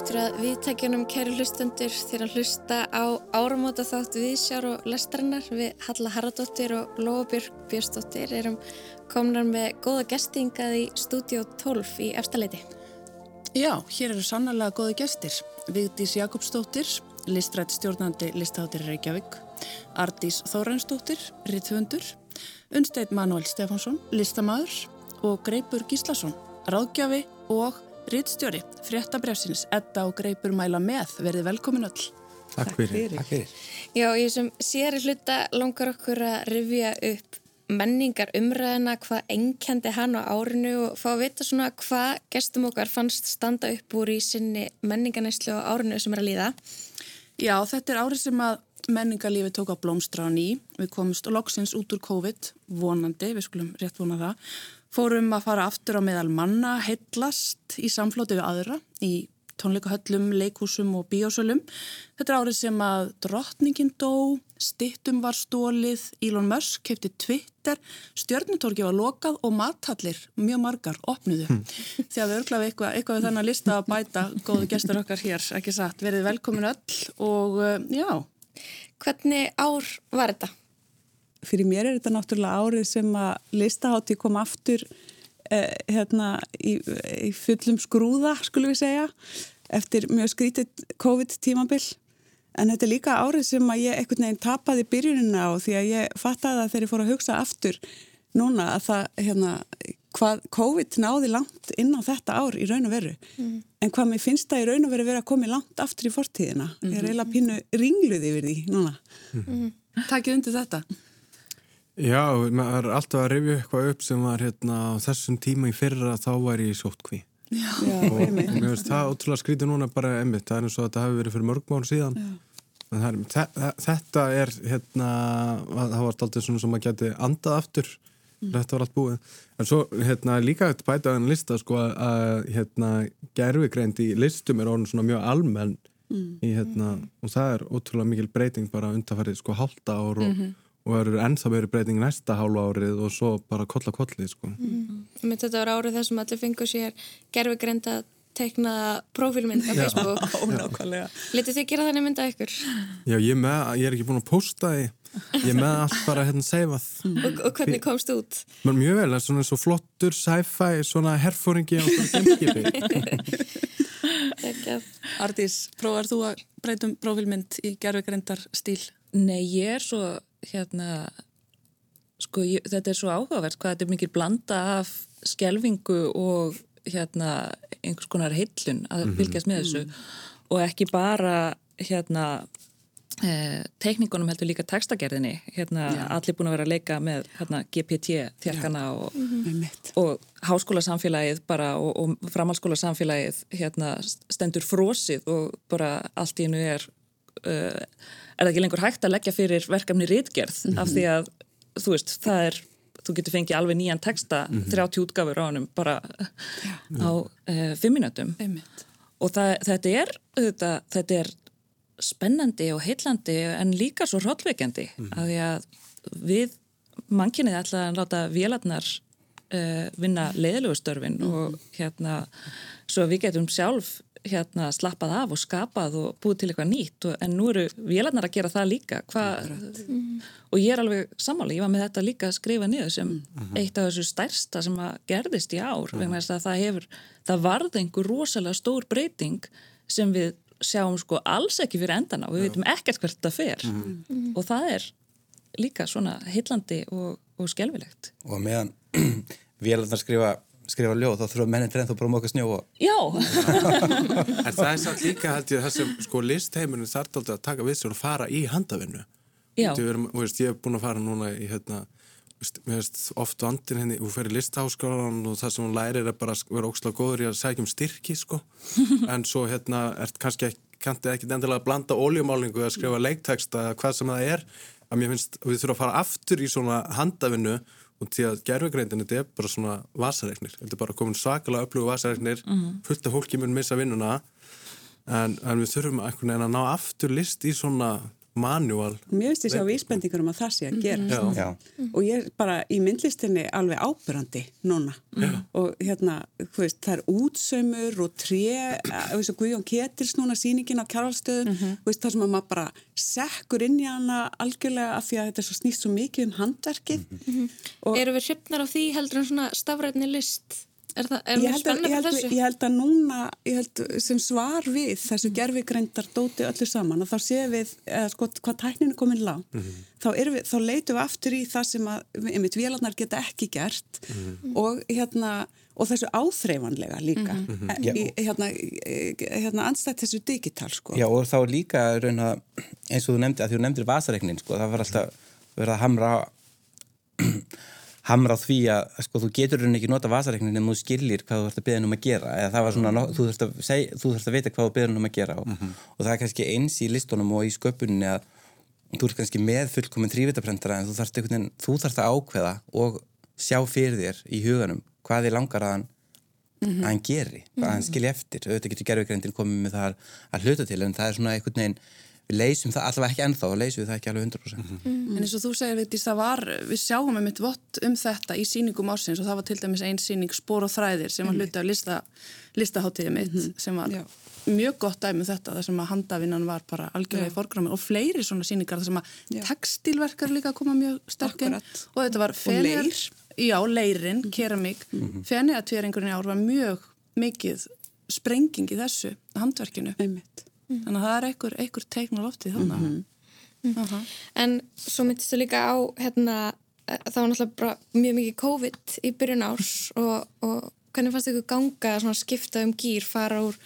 aftur að viðtækjunum kæru hlustendur þegar að hlusta á áramóta þátt viðsjár og lestarinnar við Halla Haraldóttir og Lóabjörg Björnsdóttir erum komnar með góða gestingað í stúdíu 12 í efstaleiti. Já, hér eru sannlega góði gestir. Vigdís Jakobsdóttir, listrætt stjórnandi listáttir Reykjavík, Ardís Þórensdóttir, Ritthundur, Unsteit Manuel Stefánsson, listamæður og Greipur Gíslason, ráðgjafi og Rittstjóri, fréttabrefsins, Edda og Greipur mæla með, verði velkomin öll. Takk fyrir. Takk fyrir. Já, ég sem sér í hluta langar okkur að rifja upp menningar umræðina, hvað engjandi hann á árinu og fá að vita svona hvað gestum okkar fannst standa upp úr í sinni menninganæslu á árinu sem er að líða. Já, þetta er árið sem að menningarlífi tók á blómstra á ný. Við komumst loksins út úr COVID, vonandi, við skulum rétt vona það Fórum að fara aftur á meðal manna, heitlast í samflóti við aðra í tónleikahöllum, leikúsum og bíósölum. Þetta er árið sem að drottningin dó, stittum var stólið, Elon Musk kefti Twitter, stjörnutorki var lokað og mathallir, mjög margar, opnuðu. Hmm. Því að við örglaðum eitthvað, eitthvað við þannig að lista að bæta góðu gestur okkar hér, ekki satt, verið velkomin öll og uh, já. Hvernig ár var þetta? Fyrir mér er þetta náttúrulega árið sem að listahátti kom aftur eh, hérna í, í fullum skrúða, skulum við segja eftir mjög skrítið COVID tímabill en þetta er líka árið sem að ég ekkert neginn tapaði byrjunina á því að ég fattaði að þegar ég fór að hugsa aftur núna að það, hérna, hvað COVID náði langt inn á þetta ár í raun og veru mm. en hvað mér finnst það í raun og veru verið að komi langt aftur í fortíðina mm -hmm. ég er mhm. eiginlega pínu ringluði yfir því núna mm -hmm. Takkið undir þetta Já, maður er alltaf að rifja eitthvað upp sem var hérna á þessum tíma í fyrra þá var ég í sótkví. Já, og mér finnst það ótrúlega skrítið núna bara emmitt, það er eins og þetta hafi verið fyrir mörgmál síðan. Er, þetta er hérna, það var alltaf svona sem maður geti andað aftur, mm. þetta var allt búið. En svo hérna líka þetta bæta að hann lista sko að hérna gerfigreind í listum er orðin svona mjög almenn mm. í hérna mm. og það er ótrúlega mikil breyting bara undanfarið sko hálta ár og -hmm og það eru ennþá verið breyting næsta hálfa árið og svo bara kolla kolli sko. mm. Þetta var árið þessum allir fengur sér gerfugreinda teiknaða profilmynd á Facebook Letið þið gera þannig mynda ykkur? Já, ég, með, ég er ekki búin að posta því ég með allt bara hérna seifað og, og hvernig komst þú út? Mjög vel, svona svo flottur sci-fi, svona herfóringi á svona gemskipi Ardís, prófar þú að breytum profilmynd í gerfugrindar stíl? Nei, ég er svo hérna sko ég, þetta er svo áhugavert hvað þetta er mikil blanda af skjelvingu og hérna einhvers konar heillun að mhm. fylgjast með þessu mm -hmm. og ekki bara hérna eh, teikningunum heldur líka textagerðinni hérna Já. allir búin að vera að leika með hérna, GPT þjarkana og, mm -hmm. og háskólasamfélagið bara og, og framhalskólasamfélagið hérna stendur frósið og bara allt í hennu er er það ekki lengur hægt að leggja fyrir verkefni rítgerð mm -hmm. af því að þú veist, það er þú getur fengið alveg nýjan texta mm -hmm. 30 útgafur á hannum bara ja. á uh, fimm minutum og það, þetta er þetta, þetta er spennandi og heillandi en líka svo hróllveikandi mm -hmm. að því að við mannkynnið ætla að láta vélarnar uh, vinna leiðilugustörfin og hérna svo við getum sjálf hérna slappað af og skapað og búið til eitthvað nýtt og, en nú eru vélarnar að gera það líka Hva, mm. og ég er alveg sammáli, ég var með þetta líka að skrifa niður sem mm. eitt af þessu stærsta sem að gerðist í ár mm. vegna þess að það hefur, það varði einhver rosalega stór breyting sem við sjáum sko alls ekki fyrir endan á við veitum ekkert hvert það fer mhm. og það er líka svona hillandi og, og skjálfilegt og meðan vélarnar skrifa skrifa ljóð, þá þurfa mennin til ennþá bara móka snjó og... Já! en það er samt líka held ég þessum sko listheimunum þarf aldrei að taka við sér og fara í handavinnu. Já. Erum, veist, ég hef búin að fara núna í hérna, veist, oft vandin henni, hún fer í listháskólan og það sem hún lærir er bara að vera óksláð góður í að sækja um styrki sko, en svo hérna ert kannski ekki, kannski ekki endilega að blanda óljumálingu að skrifa leikteksta eða hvað sem það er, að mér finnst við þurfum að fara aftur í svona handavinnu og því að gerfugreindin þetta er bara svona vasareiknir, þetta er bara komin sakalega upplögu vasareiknir, mm -hmm. fullt af fólki mun missa vinnuna en, en við þurfum að ná aftur list í svona manual Mér finnst ég sjá vísbendingur um að það sé að gera Já. Já. og ég er bara í myndlistinni alveg ábyrrandi núna. Og hérna, þú veist, það er útsaumur og tré, þú veist, Guðjón Ketils núna sýningin á kjárhalstöðum þú veist, það sem að maður bara sekkur inn í hana algjörlega af því að þetta er svo snýst svo mikið um handverkið. Og Eru við hrifnar af því heldur en svona stafrætni list? Er það, er ég held, að, ég, held, ég held að núna ég held, sem svar við þessu gerfigreindar dóti öllu saman og þá séum við eða, sko, hvað tækninu komin lág þá, erum við, þá leitum við aftur í það sem að einmitt vélarnar geta ekki gert og hérna og þessu áþreifanlega líka. Já. í, hérna, í- hérna anstætt þessu digital sko. Já og þá er líka raun að eins og þú nefndi að þú nefndir vasareiknin sko, það var alltaf verið að hamra hamra á því að sko, þú getur raun ekki nota vasareiknin en þú skilir hvað þú þarfst að beða um að gera. Eða það var svona, no- þú þarfst að, seg, þú þarfst að vita hvað þú beður um að gera og, og það er kannski eins í listunum og í sköpunni að þú ert kannski með fullkominn þrývitaprentara en þú þarfst, veginn, þú þarfst að ákveða og sjá fyrir þér í huganum hvað þið langar að hann að hann geri, að hann skilji eftir. Auðvitað getur gerfugreindin komið með það að hluta til en það er svona einhvern veginn leysum það allavega ekki ennþá og leysum við það ekki alveg 100% En eins og þú segir, Vigdís, það var, við sjáum með mitt vott um þetta í síningum ársins og það var til dæmis einn síning Spór og þræðir sem var hluti af lista, listaháttíði mitt sem var Já. mjög gott dæmi um þetta þar sem að handavinnan var bara algjörlega í forgrámi og fleiri svona síningar þar sem að Já. textilverkar líka koma mjög sterkinn og þetta var Og leir. Já, leirin, keramík. Mm Fenniatvíringurinn í ár var mjög mikið sprenging í þessu handverkinu. Einmitt þannig að það er einhver, einhver teikn á loftið þannig að En svo myndist þú líka á hérna, eh, það var náttúrulega bara mjög mikið COVID í byrjun árs og, og hvernig fannst ykkur ganga að svona skipta um gýr, fara úr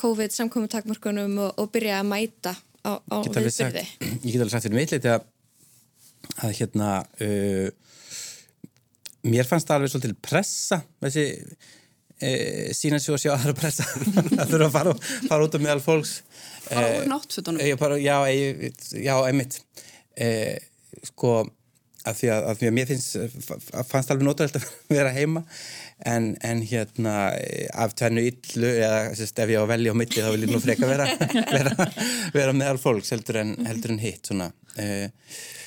COVID samkomi takmörkunum og, og byrja að mæta á, á viðbyrði? ég get alveg sagt fyrir mitt leiti að, að hérna uh, mér fannst það alveg svolítið pressa þessi uh, sína sig og sjá aðra pressa. Að þurfa að fara, fara út um meðal fólks. Bara Eh, úr ég bara, já, ég, já, einmitt. Eh, sko að því að, að því að mér finnst fannst alveg notalegt að vera heima en, en hérna af tvennu illu eða sérst, ef ég á að velja á milli þá vil ég nú freka vera, vera, vera meðal fólks heldur en, heldur en hitt svona. Eh,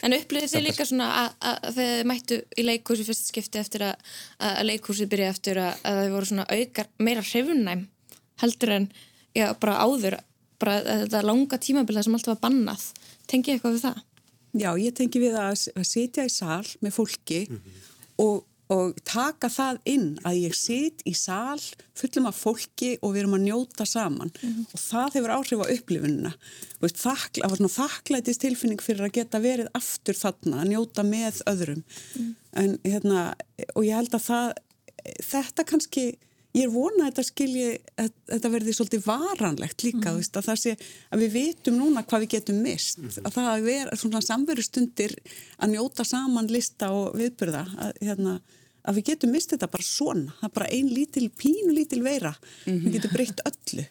En upplýðið þið líka svona að, þið mættu í leikhúsi fyrsta skipti eftir að, að leikhúsið byrja eftir að, að þið voru svona aukar meira hrifnæm heldur en já, bara áður bara þetta langa tímabilið sem alltaf var bannað. Tengið eitthvað við það? Já, ég tengi við að, að sitja í sal með fólki og, og taka það inn að ég sit í sal fullum af fólki og við erum að njóta saman. Og það hefur áhrif á upplifunina. Þú Veist, þakla, það var svona þakklætist tilfinning fyrir að geta verið aftur þarna, að njóta með öðrum. En, hérna, og ég held að það, þetta kannski, ég er vonað að þetta skilji, að þetta verði svolítið varanlegt líka, þú veist, að það sé að við vitum núna hvað við getum mist, að það að vera svona samveru stundir að njóta saman lista og viðbyrða, að, hérna, að við getum mist þetta bara svona, það er bara ein lítil, pínu lítil veira, við getum breytt öllu.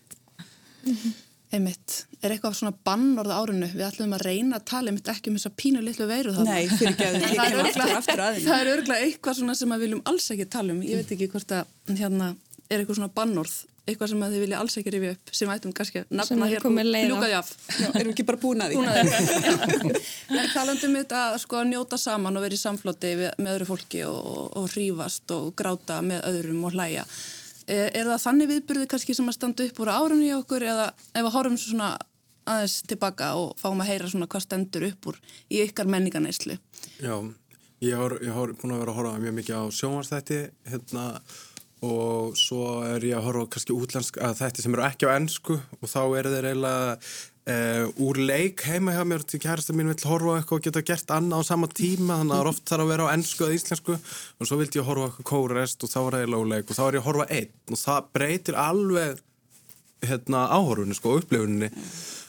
Einmitt, er eitthvað svona bannorð á árinu? Við ætlum að reyna að tala einmitt ekki um þessa pínu litlu veiru þarna. Nei, örugglega- aftur að. Það er örgulega eitthvað svona sem að viljum alls ekki tala um. Ég veit ekki hvort að hérna er eitthvað svona bannorð, eitthvað sem að þið vilja alls ekki rifja upp sem ættum kannski að nafna hér ljúkaði af Já, erum ekki bara búin að því? En talandum þetta að sko njóta saman og vera í samfloti við, með öðru fólki og, og hrífast og gráta með öðrum og hlæja. Er, er það þannig viðburði kannski sem að standa upp úr árunni í okkur eða ef að horfum svona aðeins tilbaka og fáum að heyra svona hvað stendur upp úr í ykkar menningarneislu? Já, ég har, ég har búin að vera að horfa mjög mikið á sjónvarsþætti hérna og svo er ég að horfa kannski útlensk að þætti sem eru ekki á ennsku og þá eru þeir eiginlega uh, úr leik heima hjá mér til kærasta mín vill horfa eitthvað og geta gert annað á sama tíma þannig að það er oft þarf að vera á ennsku eða íslensku. Og svo vildi ég horfa eitthvað kórest og þá var eiginlega úr leik og þá er ég að horfa einn. Og það breytir alveg hérna áhorfunni sko, upplifunni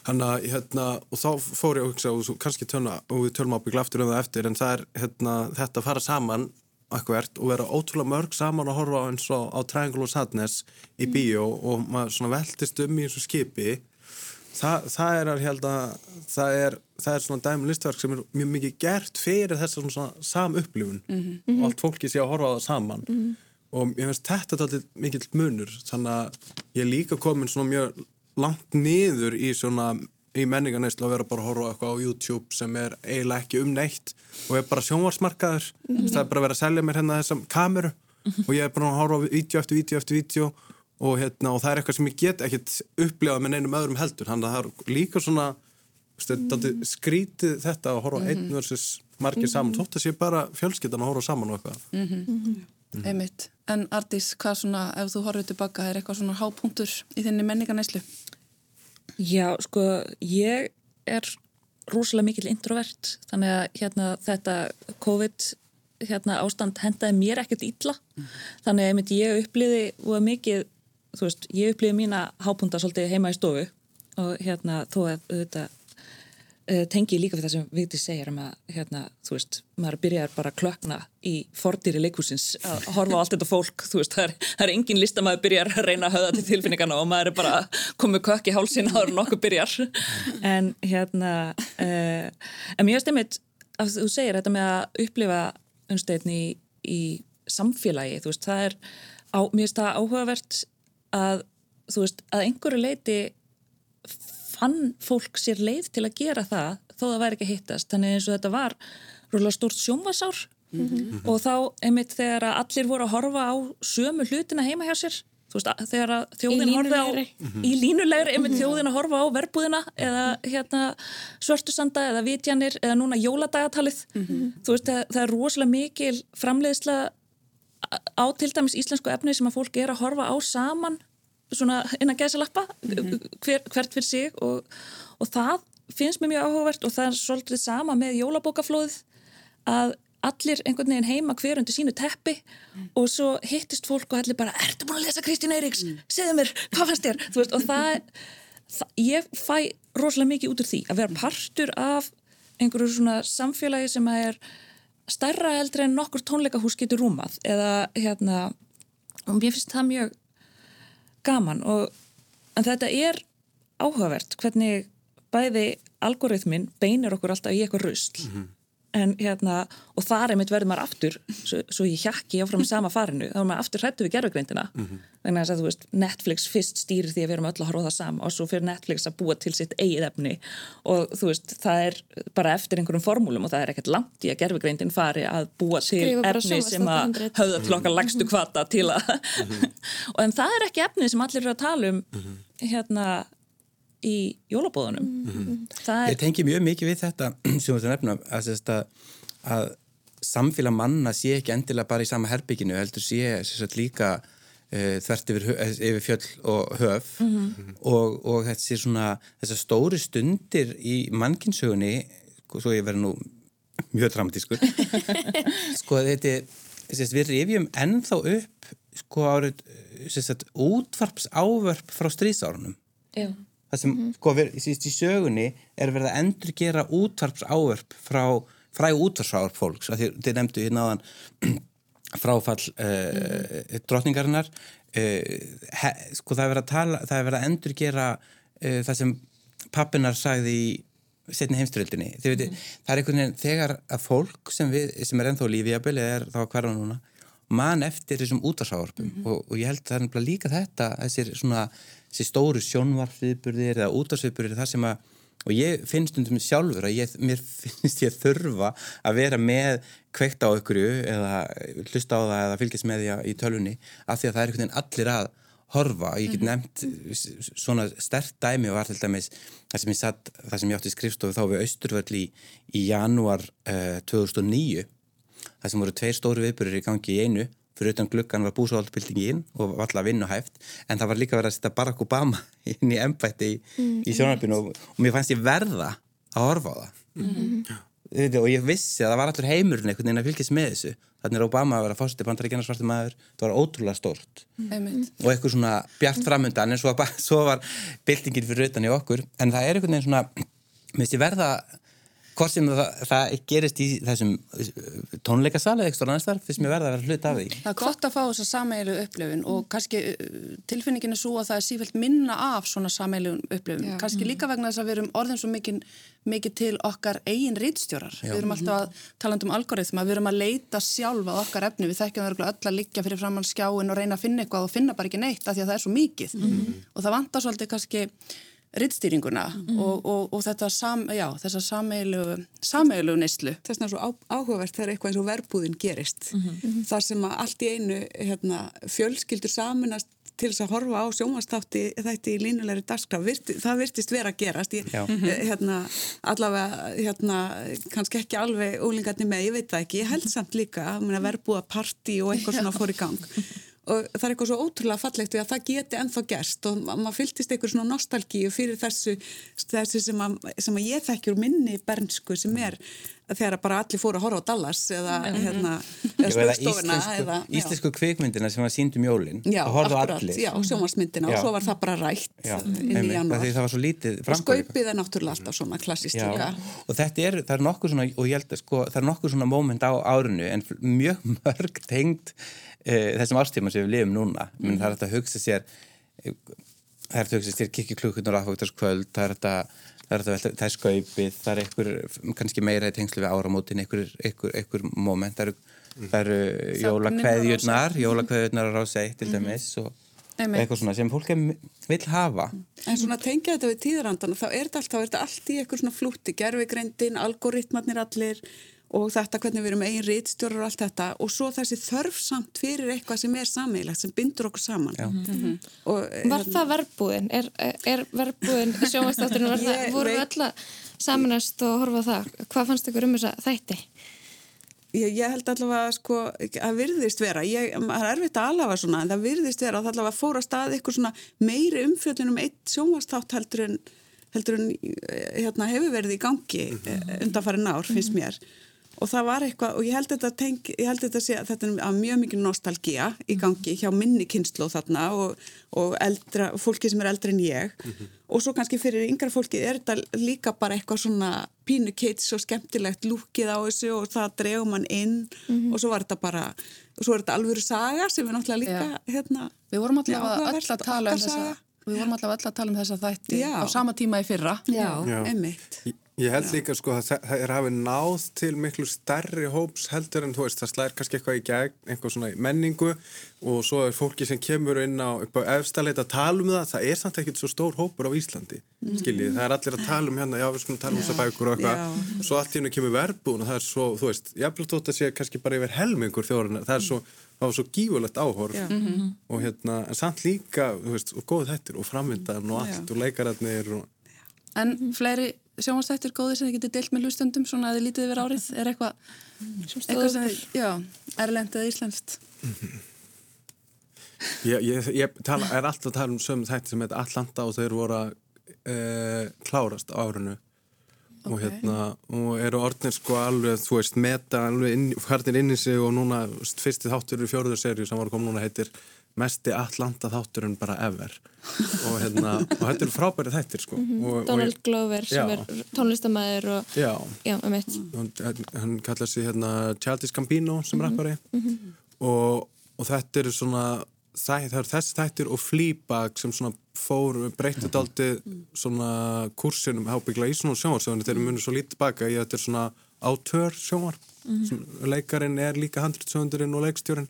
hann að hérna, og þá fór ég að hugsa og svo kannski tölna, og við tölum ábyggla aftur um það eftir, en það er hérna, þetta fara saman akkvært og vera ótrúlega mörg saman að horfa eins og á Triangle og Sadness í bíó og maður svona veltist um í þessu skipi. Það, það er að held að það er, það er svona dæmi listverk sem er mjög mikið gert fyrir þessa svona sam upplifun og allt fólki sé að horfa á það saman. Og ég veist þetta alltaf mikill munur. Þannig að ég er líka komin svona mjög langt niður í svona í menningarneislu að vera bara að horfa eitthvað á YouTube sem er eiginlega ekki um neitt og er bara sjónvarsmarkaður mm -hmm. það er bara að vera að selja mér hérna þessam kameru mm -hmm. og ég er bara að horfa á vídeo eftir vídeo eftir vídeo og, hérna, og það er eitthvað sem ég get ekkert upplifað með neinum öðrum heldur þannig að það er líka svona mm. skrítið þetta að horfa -hmm. einn versus margir saman þótt að sé bara fjölskyttan að horfa saman og eitthvað -hmm. Einmitt, en Ardís, hvað svona ef þú horfið tilbaka, er eitthvað svona hápunktur í þinni menningarneislu? Já, sko, ég er rúslega mikil introvert þannig að hérna, þetta COVID hérna, ástand hendaði mér ekkert illa mm. þannig að ég uppliði og mikið, þú veist, ég uppliði mína hápunta svolítið heima í stofu og hérna þó að þetta tengi líka fyrir það sem Vigdi segir um að, hérna, þú veist, maður byrjar bara að klökna í fordýri leikúsins að horfa á allt þetta fólk, þú veist, það er, það er engin list að maður byrjar að reyna að höða til tilfinningana og maður er bara komið kökk í hálsin áður nokkuð byrjar. En hérna uh, en mér stemmit að þú segir þetta með að upplifa unnsteitni í, í samfélagi, þú veist, það er á, mér finnst það áhugavert að þú veist, að einhverju leiti fann fólk sér leið til að gera það þó það væri ekki að hittast þannig eins og þetta var rúlega stórt sjónvasár mm -hmm. og þá einmitt þegar allir voru að horfa á sömu hlutina heima hjá sér Veist, þegar þjóðin horfið á í línulegri, einmitt mhm. þjóðin að horfa á verbúðina eða hérna svörtusanda eða vitjanir eða núna jóladagatalið mm -hmm. þú veist það, það er rosalega mikil framleiðsla á til dæmis íslensku efni sem að fólk er að horfa á saman svona innan gæsalappa mm -hmm. hver, hvert fyrir sig og, og það finnst mér mjög áhugavert og það er svolítið sama með jólabókaflóðið að allir einhvern veginn heima hver undir sínu teppi mm. og svo hittist fólk og allir bara ertu búin að lesa Kristín Eiríks? Mm. Segðu mér, hvað fannst þér? Veist, og það, það, ég fæ rosalega mikið út úr því að vera partur af einhverju svona samfélagi sem er stærra eldri en nokkur tónleikahús getur rúmað eða hérna og mér finnst það mjög gaman og en þetta er áhugavert hvernig bæði algoritmin beinir okkur alltaf í eitthvað rusl. Mm -hmm en hérna, og þar er mitt verður maður aftur svo, svo ég hjakki áfram í sama farinu þá er maður aftur hrættu við gerðugreindina mm -hmm. vegna þess að þú veist, Netflix fyrst stýrir því að við erum öll að horfa það sama og svo fyrir Netflix að búa til sitt eigið efni og þú veist, það er bara eftir einhverjum formúlum og það er ekkert langt í að gerðugreindin fari að búa til efni sem að höfða til okkar lagstu kvata til að mm -hmm. og en það er ekki efni sem allir eru að tala um mm -hmm. hérna í jólabóðunum mm -hmm. er... Ég tengi mjög mikið við þetta sem þú nefna að, að, að samfélag manna sé ekki endilega bara í sama herbygginu heldur sé sagt, líka uh, þvert yfir, yfir fjöll og höf. Mm -hmm. og, og þessar stóri stundir í mannkinsögunni svo ég verði nú mjög dramatískur. Sko þetta sést, við rifjum ennþá upp sko árið útvarps ávörp frá strísárunum Já það sem, mm sko, við, í, í sögunni er verið að endur gera útvarps áverf frá fræg útvarsáverf fólks, því þið nefndu hérna áðan fráfall uh, mm -hmm. drotningarinnar uh, he, sko það er verið að tala það er verið að endur gera uh, það sem pappinar sagði í setni heimströldinni, þið veitir mm það er einhvern veginn þegar að fólk sem, við, sem er ennþá lífið byrja er þá hverja núna mann eftir þessum útvarsáverfum mhm. og, og ég held að það er líka þetta þessir svona þessi stóru sjónvarfviðburðir eða útarsviðburðir þar sem að og ég finnst um því sjálfur að ég, mér finnst ég þurfa að vera með kveikt á ykkur eða hlusta á það eða fylgjast með því í tölunni af því að það er einhvern veginn allir að horfa og ég get mhm. nefnt svona stert dæmi og var til dæmis það sem ég satt, það sem ég átti skrifstofu þá við Östurvöll í, í janúar uh, 2009 það sem voru tveir stóru viðburðir í gangi í einu fyrir utan gluggan var búsáhaldbildingin og var alltaf vinnuhæft en það var líka verið að setja Barack Obama inn í ennbætti í, mm, í sjónarbyrnu og, og mér fannst ég verða að horfa á það. Mm -hmm. og ég vissi að það var allur heimurinn einhvern veginn að fylgjast með þessu. Þannig að Obama að vera fórstu bandaríkjana svartu maður það var ótrúlega stort mm. og eitthvað svona bjart framöndan en svo var, svo var bildingin fyrir utan í okkur. En það er einhvern veginn svona mér finnst ég verða hvort sem það, það gerist í þessum uh, tónleikasal eða eitthvað annars þar fyrst mér verða að vera hlut af því. Það er gott að fá þessa sameilu upplöfun og kannski uh, tilfinningin er svo að það er sífælt minna af svona sameilu upplöfun, kannski mm. líka vegna þess að við erum orðin svo mikið, mikið til okkar eigin rítstjórar, við erum alltaf að tala um algoritma, við erum að leita sjálfa okkar efni, við þekkjum það öll að liggja fyrir framann skjáin og reyna að finna eitthvað og finna bara ekki neitt af því að það rittstýringuna mm. og, og, og þetta sam, já, þessa sameilu neyslu. Þess vegna er svo áhugavert þegar eitthvað eins og verbúðin gerist. Mm -hmm. Það sem að allt í einu hérna, fjölskyldur saminast til þess að horfa á sjómanstátti þetta í línulegri dagskraf, það virtist vera að gerast. Ég, eh, hérna, allavega, hérna, kannski ekki alveg ólingarnir með, ég veit það ekki, ég held samt líka að verbúða parti og eitthvað svona fór í gang og það er eitthvað svo ótrúlega fallegt við að það geti ennþá gerst og maður fylgist eitthvað svona nostalgíu fyrir þessu, þessu sem, að, sem að ég þekkjur minni bernsku sem er þegar bara allir fóru að horfa á Dallas eða, hérna, eða spökstofuna íslensku, íslensku kvikmyndina sem var síndum jólin já, akkurat, já, sjómasmyndina já. og svo var það bara rætt já, inn í janúar. og skaupið er náttúrulega alltaf svona klassist og þetta er, það er nokkuð svona og ég held að sko, það er nokkuð svona móment á árinu en mjög mörg tengt uh, þessum ástíma sem við lifum núna mm. það er þetta að hugsa sér það er þetta að hugsa sér kikkiklukkunar aðfóktarskvöld, það er þetta það er, þetta, það er skaupið, það er einhver kannski meira í tengslu við áramótin einhver, einhver, einhver moment, það eru, mm. eru jólakveðjurnar jólakveðjurnar á rásætt til mhm. dæmis og eitthvað svona sem fólk vil hafa En svona tengja þetta við tíðrandana þá er þetta þetta allt í eitthvað svona flúti gerfigreindin, algoritmarnir allir og þetta hvernig við erum eigin rítstjórar og allt þetta og svo þessi þörfsamt fyrir eitthvað sem er sammeilagt, sem bindur okkur saman mm -hmm. og, Var hérna, það verbúin? Er, er verbúin sjómanstátturinn, voru við öll að samanast og horfa það? Hvað fannst ykkur um þessa þætti? Ég, ég held allavega sko, að virðist vera, ég, það er erfitt að alhafa svona, en það virðist vera að það allavega fóra stað eitthvað svona meiri umfjöldunum eitt sjómanstát heldur en heldur en hérna, hefur verið í gangi mm -hmm. undanfari nár, finnst mér og það var eitthvað og ég held þetta, tenk, ég held þetta sé að þetta er mjög mikið nostalgía í gangi hjá minni kynslu þarna og, og eldra, fólki sem er eldri en ég mm -hmm. og svo kannski fyrir yngra fólki er þetta líka bara eitthvað svona pínu kids og skemmtilegt lúkið á þessu og það drefum mann inn mm -hmm. og svo var þetta bara og svo er þetta alvöru saga sem við náttúrulega líka ja. hérna, Við vorum allavega öll að tala um þessa Við vorum allavega öll að tala um þessa þætti Já. á sama tíma í fyrra Já, Já. einmitt Ég held líka sko að það er hafið náð til miklu stærri hóps heldur en þú veist það slæðir kannski eitthvað í gegn, eitthvað svona menningu og svo er fólki sem kemur inn á, á efstaleita að tala um það, það er samt ekkert svo stór hópur á Íslandi, skiljið, það er allir að tala um hérna, já við skulum tala um þessa bækur og eitthvað, svo allt í hennu kemur verbúin og það er svo, þú veist, jafnveg tótt að sé kannski bara yfir helmingur þjóðurinn, það er svo, það var svo gífurlegt áhorf. Og hérna, en samt líka, þú veist, og góð sjónastættir góðir sem þið getur deilt með hlustundum svona að þið lítið yfir árið er eitthvað eitthvað sem þið, já, erlend eða íslenskt. Ég, ég, ég tala, er alltaf að tala um sömum þætti sem heit Atlanta og þeir voru að e, klárast á árinu. Okay. og hérna og eru orðnir sko alveg, þú veist, meta alveg inn, færðin inn í sig og núna fyrsti þáttur í fjóruður serju sem var að koma núna heitir mesti Atlanta þátturinn bara ever og, hérna, og þetta eru frábæri þættir sko. mm -hmm. og, Donald og, Glover sem já. er tónlistamæður og já, já um hann kallar sér hérna Childish Gambino sem mm -hmm. rappari mm -hmm. og þetta eru svona það, það eru þessi þættir og Fleabag sem svona fór breytið aldrei svona kursinum hábyggla í svona sjónarsögunni þegar við munum svo lítið baka í að þetta er svona átör sjónar leikarin er líka handritsöndurinn og leikstjórin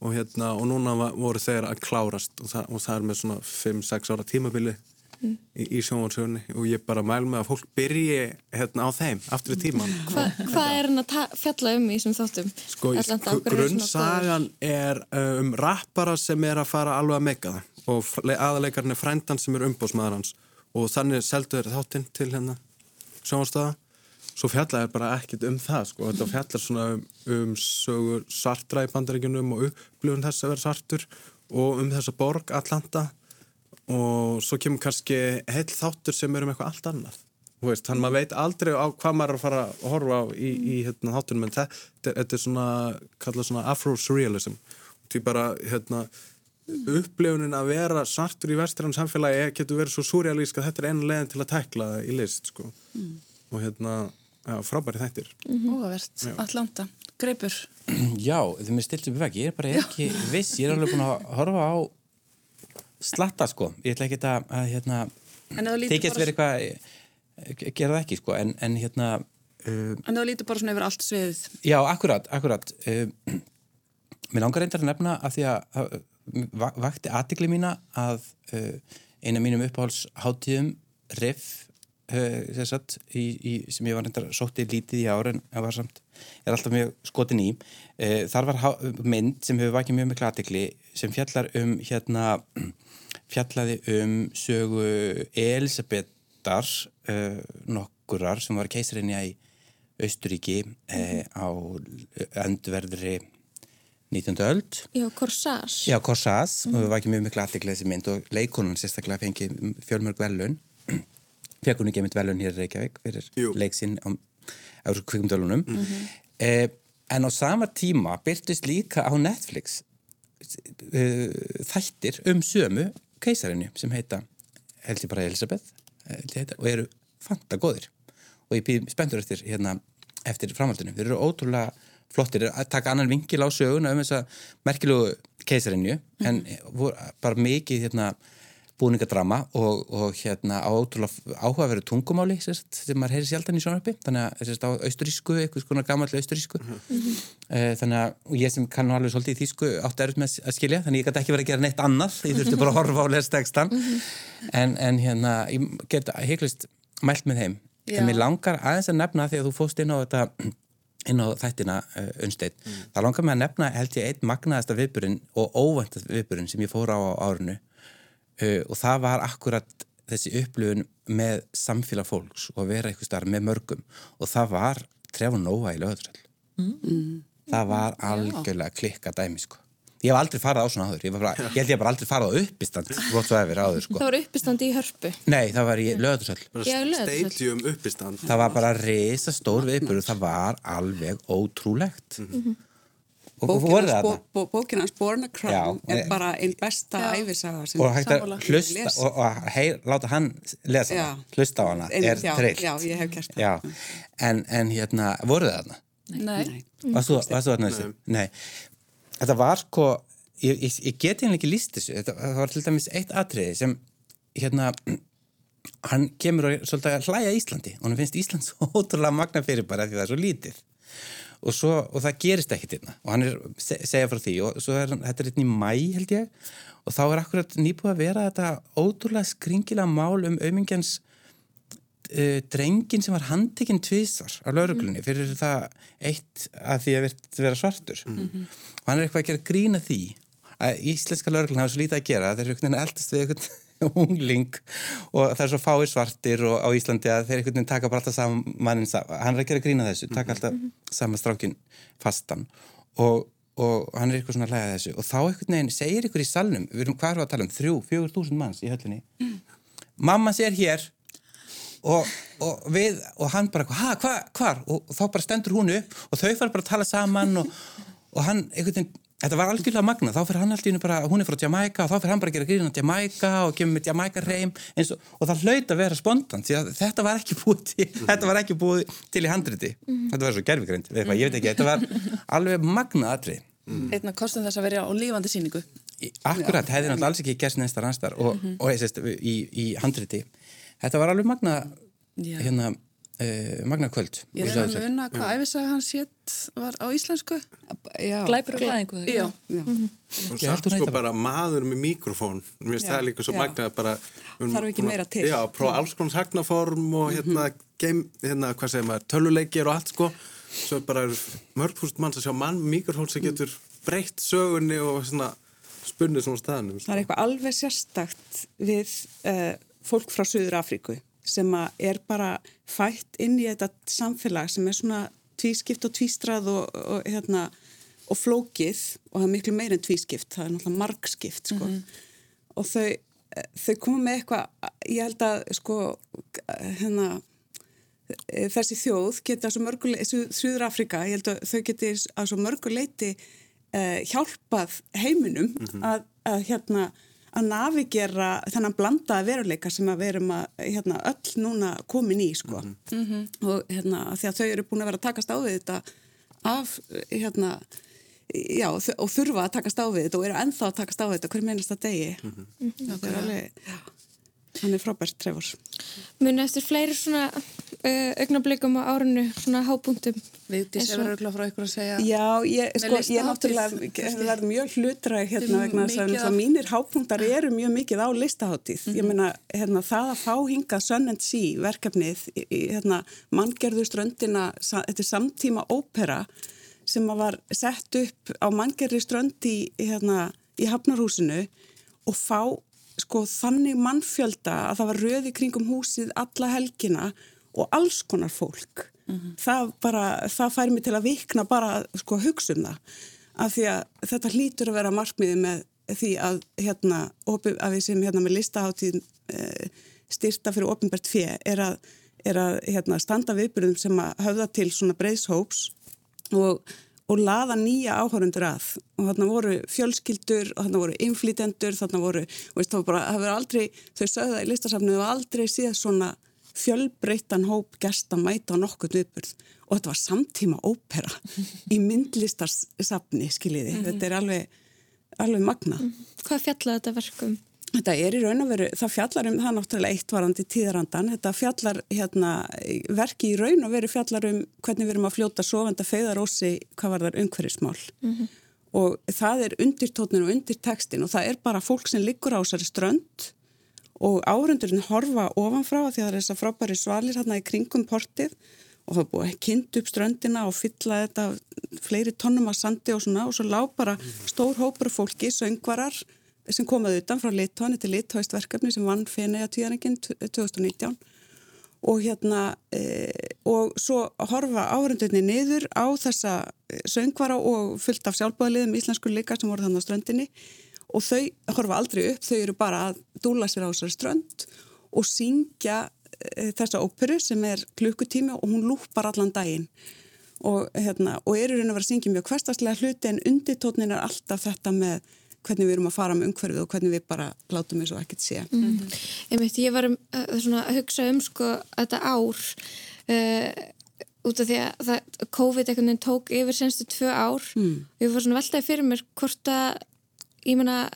og hérna og núna voru þeir að klárast og það, og það er með svona 5-6 ára tímabili mm. í, í sjónvarsögunni og ég bara mæl með að fólk byrji hérna á þeim aftur í tíman Hva, Hvað er hann að fjalla um í sem þáttum? Sko, grunnsagan er uh, um rappara sem er að fara alveg að meika það. Og aðalegarinn er frændan sem er umbósmaður hans. Og þannig selduður þáttinn til hérna sjónvarstöða svo fjallar bara ekkit um það sko, þetta fjallar svona um, um sögur sartra í bandaríkunum og upplifun þess að vera sartur og um þessa borg Atlanta og svo kemur kannski heil þáttur sem er um eitthvað allt annað þannig að maður veit aldrei á hvað maður er að fara að horfa á í, í hérna, þáttunum en þetta, þetta er svona, svona afro-surrealism því bara hérna upplifunin að vera sartur í vestrann samfélagi getur verið svo surrealísk að þetta er einu leginn til að tekla það í list sko. mm. og hérna frábæri þættir. Mm -hmm. Atlanta, greipur. Já, þið mér stilt upp í veggi, ég er bara ekki viss, ég er alveg búin að horfa á slatta sko, ég ætla ekki að, að hérna, þykjast verið eitthvað, eh, gera það ekki sko, en, en hérna... Uh, en það lítur bara svona yfir allt sviðið. Já, akkurat, akkurat. Uh, mér langar reyndar að nefna að því að, að vakti aðtikli mína að uh, eina mínum uppáhaldsháttíðum riff sagt, í, í, sem ég var reyndar sóttið lítið í ára en var samt, er alltaf mjög skotin í uh, þar var mynd sem hefur vakið mjög miklu aðtekli sem fjallar um hérna fjallaði um sögu Elisabethar uh, nokkurar sem var keisarinja í Austuríki mm -hmm. á öndverðri 19. öld. Já, Corsage. Já, Corsage, mm. og það var ekki mjög miklu aðliklega þessi mynd og leikonun sérstaklega fengið fjölmörg velun. Fekk hún ekki einmitt velun hér í Reykjavík fyrir Jú. leiksinn á Európa kvikumdölunum. Mm -hmm. eh, en á sama tíma byrtist líka á Netflix uh, þættir um sömu keisarinnu sem heita held ég bara Elisabeth heita, og eru fanta góðir og ég býð spenntur eftir, hérna, eftir framhaldinu. Þeir eru ótrúlega flottir að taka annan vingil á söguna um þessa merkilegu keisarinju mm -hmm. en voru bara mikið hérna, búningadrama og, og hérna á ótrúlega áhugaveru tungumáli sérst, sem maður heyri sjaldan í sjónarpi þannig að sérst, á austurísku, eitthvað svona gammalli austurísku mm -hmm. þannig að ég sem kannu alveg svolítið í þýsku átti erut með að skilja þannig ég gæti ekki verið að gera neitt annað ég þurfti bara að horfa á lestekstan mm -hmm. en, en hérna ég geta heiklist mælt með þeim Já. en mér langar aðeins að nefna því að þú fóst inn á þetta inn á þættina uh, unnsteitt. Mm. Það langar mig að nefna held ég einn magnaðasta viðburinn og óvæntast viðburinn sem ég fór á á árinu uh, og það var akkurat þessi upplifun með samfélag fólks og að vera eitthvað starf með mörgum og það var trefun nóga í löðursall. Mm. Það var algjörlega klikka dæmi sko. Ég hef aldrei farað á svona áður, ég, bara, ég held ég bara aldrei farað á uppistand áður, sko. Það var uppistand í hörpu? Nei, það var í uppistand Það var bara reysa stór viðbúru það var alveg ótrúlegt mm -hmm. Og Bókina Borna Crown er bara einn besta æfisaga og hægt að hlusta og, og hei, láta hann lesa já. hlusta á hana, er trillt. Já, ég hef gert það. En, en hérna, voruð það hana? Nei. Varst þú þarna? Nei. Þetta var sko ég, ég, ég geti henni ekki líst þessu. Þetta, það var til dæmis eitt atriði sem hérna hann kemur og svolítið að hlæja Íslandi. Og hann finnst Ísland svo ótrúlega magna fyrir bara því það er svo lítið og, svo, og það gerist ekkert hérna og hann er segja frá því og svo er þetta er hérna í mæ held ég og þá er akkurat nýbúið að vera þetta ótrúlega skringilega mál um auðmingjans uh, drengin sem var handtekinn tvísar á lauruglunni mm. fyrir það eitt að því að vera svartur mm -hmm. og hann er eitthvað að gera grína því að íslenska lauruglun hafa svo lítið að gera þeir eru veginn eldast við einhvern ungling og það er svo fáið svartir og á Íslandi að þeir einhvern veginn taka bara alltaf saman hann er að gera grína þessu taka alltaf mm -hmm. sama strákin fastan og, og hann er eitthvað svona að hlæða þessu og þá einhvern veginn segir ykkur í salnum, við erum hvað er að tala um þrjú, fjögur þúsund manns í höllinni mm. mamma sér hér og, og við, og hann bara hvað, hva, hvar, og þá bara stendur hún upp og þau fara bara að tala saman og, og hann, einhvern veginn, þetta var algjörlega magna þá fyrir hann alltaf innu bara, hún er frá Jamaica og þá fyrir hann bara að gera gríðin á Jamaica og kemur með Jamaica reym og, og það hlaut að vera spontant því að þetta var ekki búið til, var ekki búið til í handriti, mm. þetta var svo gerfigrænt ég veit ekki, þetta var alveg magna aðri. Mm. Einna kostum þess að vera á lífandi síningu. Akkurat, hefði náttúrulega alls ekki gert næsta rannstar og, mm -hmm. og, og í, í handriti þetta var alveg magna hérna, uh, magna kvöld Ég er að munna hvað æfisaga hans hétt var á íslensku. Glæpur og glæðingu Já, já. Mm -hmm. Og satt sko bara maður með mikrofón. Mér finnst það líka svo magna bara, um, Þarf ekki meira til. Já, prófa alls konars hagnaform og hérna, mm -hmm. game, hérna hvað segir maður, töluleikir og allt sko. Svo bara mörgfúst manns að sjá mann með mikrofón sem getur breytt sögunni og svona spunnið svona staðnum Það er eitthvað alveg sérstakt við uh, fólk frá Suður Afríku sem er bara fætt inn í þetta samfélag sem er svona tvískipt og tvístrað og, og, hérna, og flókið og það er miklu meir en tvískipt, það er náttúrulega margskipt sko. mm -hmm. og þau, þau koma með eitthvað, ég held að sko hérna þessi þjóð geta Suður Afrika, ég held að þau geti að svo mörguleiti uh, hjálpað heiminum mm -hmm. að, að hérna að navigera þennan blandaða veruleika sem að verum að hérna, öll núna komin í sko. mm -hmm. og hérna, því að þau eru búin að vera að takast á við þetta af hérna, já, og þurfa að takast á við þetta og eru ennþá að takast á við þetta hverju meinast að degi mm -hmm. þetta er alveg hann er frábært trefur. Muni eftir fleiri svona uh, augnablikum á árinu, svona hápunktum. Vigdís er verið frá ykkur að segja. Já, ég, sko, ég er náttúrulega mjög hlutræk hérna vegna þess að mínir hápunktar eru mjög mikið á listaháttíð. Mm -hmm. Ég mhm. meina, hérna, það að fá hingað Sun and Sea verkefnið, hérna, manngerðu ströndina, þetta er samtíma ópera sem var sett upp á manngerði ströndi hérna, í Hafnarhúsinu og fá sko þannig mannfjölda að það var röði kringum húsið alla helgina og alls konar fólk. Mm -hmm. Það bara, það fær mig til að vikna bara sko hugsa um það. Af því að þetta hlýtur að vera markmiði með því að hérna, að við sem hérna með listaháttíð e, styrta fyrir ofinbært fjö er að, er að hérna, standa viðbyrjum sem að höfða til svona breyðshóps og og laða nýja áhörundur að og þarna voru fjölskyldur og þarna voru inflýtendur, þarna voru veist, það, var aldrei, þau sögða í listasafnu og aldrei síðan svona fjölbreytan hóp gesta mæta á nokkur viðburð og þetta var samtíma ópera í myndlistarsafni skiljiði, mm -hmm. þetta er alveg alveg magna. Hvað fjallaði þetta verkum? Þetta er í raun og veru, það fjallar um það náttúrulega eittvarandi tíðarandan, þetta fjallar hérna, verki í raun og veru fjallar um hvernig við erum að fljóta sofenda feyðarósi hvað var þar umhverfismál mm -hmm. og það er undirtótnin og undirtekstin og það er bara fólk sem liggur á þessari strönd og árundurinn horfa ofanfrá því að það er þess að frábæri svalir hérna í kringum portið og það er búið að kynnt upp ströndina og fylla þetta fleiri tónnum af sandi og svona og svo lág bara stór hópur fólki, söngvarar sem komaði utan frá Litóan, þetta er Litóist verkefni sem vann Fenei að tíðaningin 2019 og hérna e, og svo horfa áhörundunni niður á þessa e, söngvara og fullt af sjálfbáðaliðum íslensku líka sem voru þannig á ströndinni. Og þau horfa aldrei upp, þau eru bara að dúla sér á þessari strönd og syngja e, þessa óperu sem er klukkutími og hún lúpar allan daginn. Og, hérna, og eru raun að vera að syngja mjög hverstaslega hluti en undirtótnin er alltaf þetta með hvernig við erum að fara með umhverfið og hvernig við bara látum eins og ekkert sé. Mm -hmm. Einmitt, ég var um, uh, að hugsa um sko þetta ár uh, út af því að það, COVID einhvern veginn tók yfir senstu tvö ár mm. og ég var svona veltaði fyrir mér hvort að, ég menna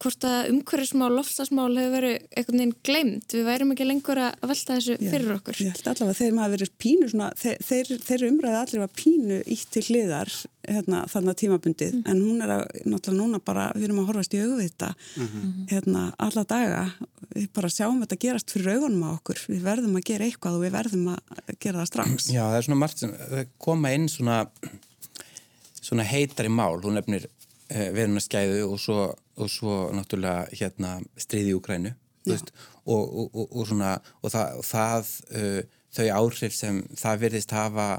hvort að umhverfismál, lofslagsmál hefur verið einhvern veginn glemt, við værum ekki lengur að velta þessu Já, fyrir okkur. Ég held allavega þegar maður verið pínu svona, þeir, þeir umræði allir var pínu ítt til hliðar hérna, þannig að tímabundið, mm. en hún er að náttúrulega núna bara, við erum að horfast í auðvita mm -hmm. hérna, alla daga við bara sjáum þetta gerast fyrir augunum á okkur, við verðum að gera eitthvað og við verðum að gera það strax. Já, það er svona margt sem koma inn svona svona heitar í mál, hún nefnir eh, verðunarskæðu og svo og svo náttúrulega hérna stríði í Ukrænu og, og, og, og svona og það, það uh, þau áhrif sem það virðist hafa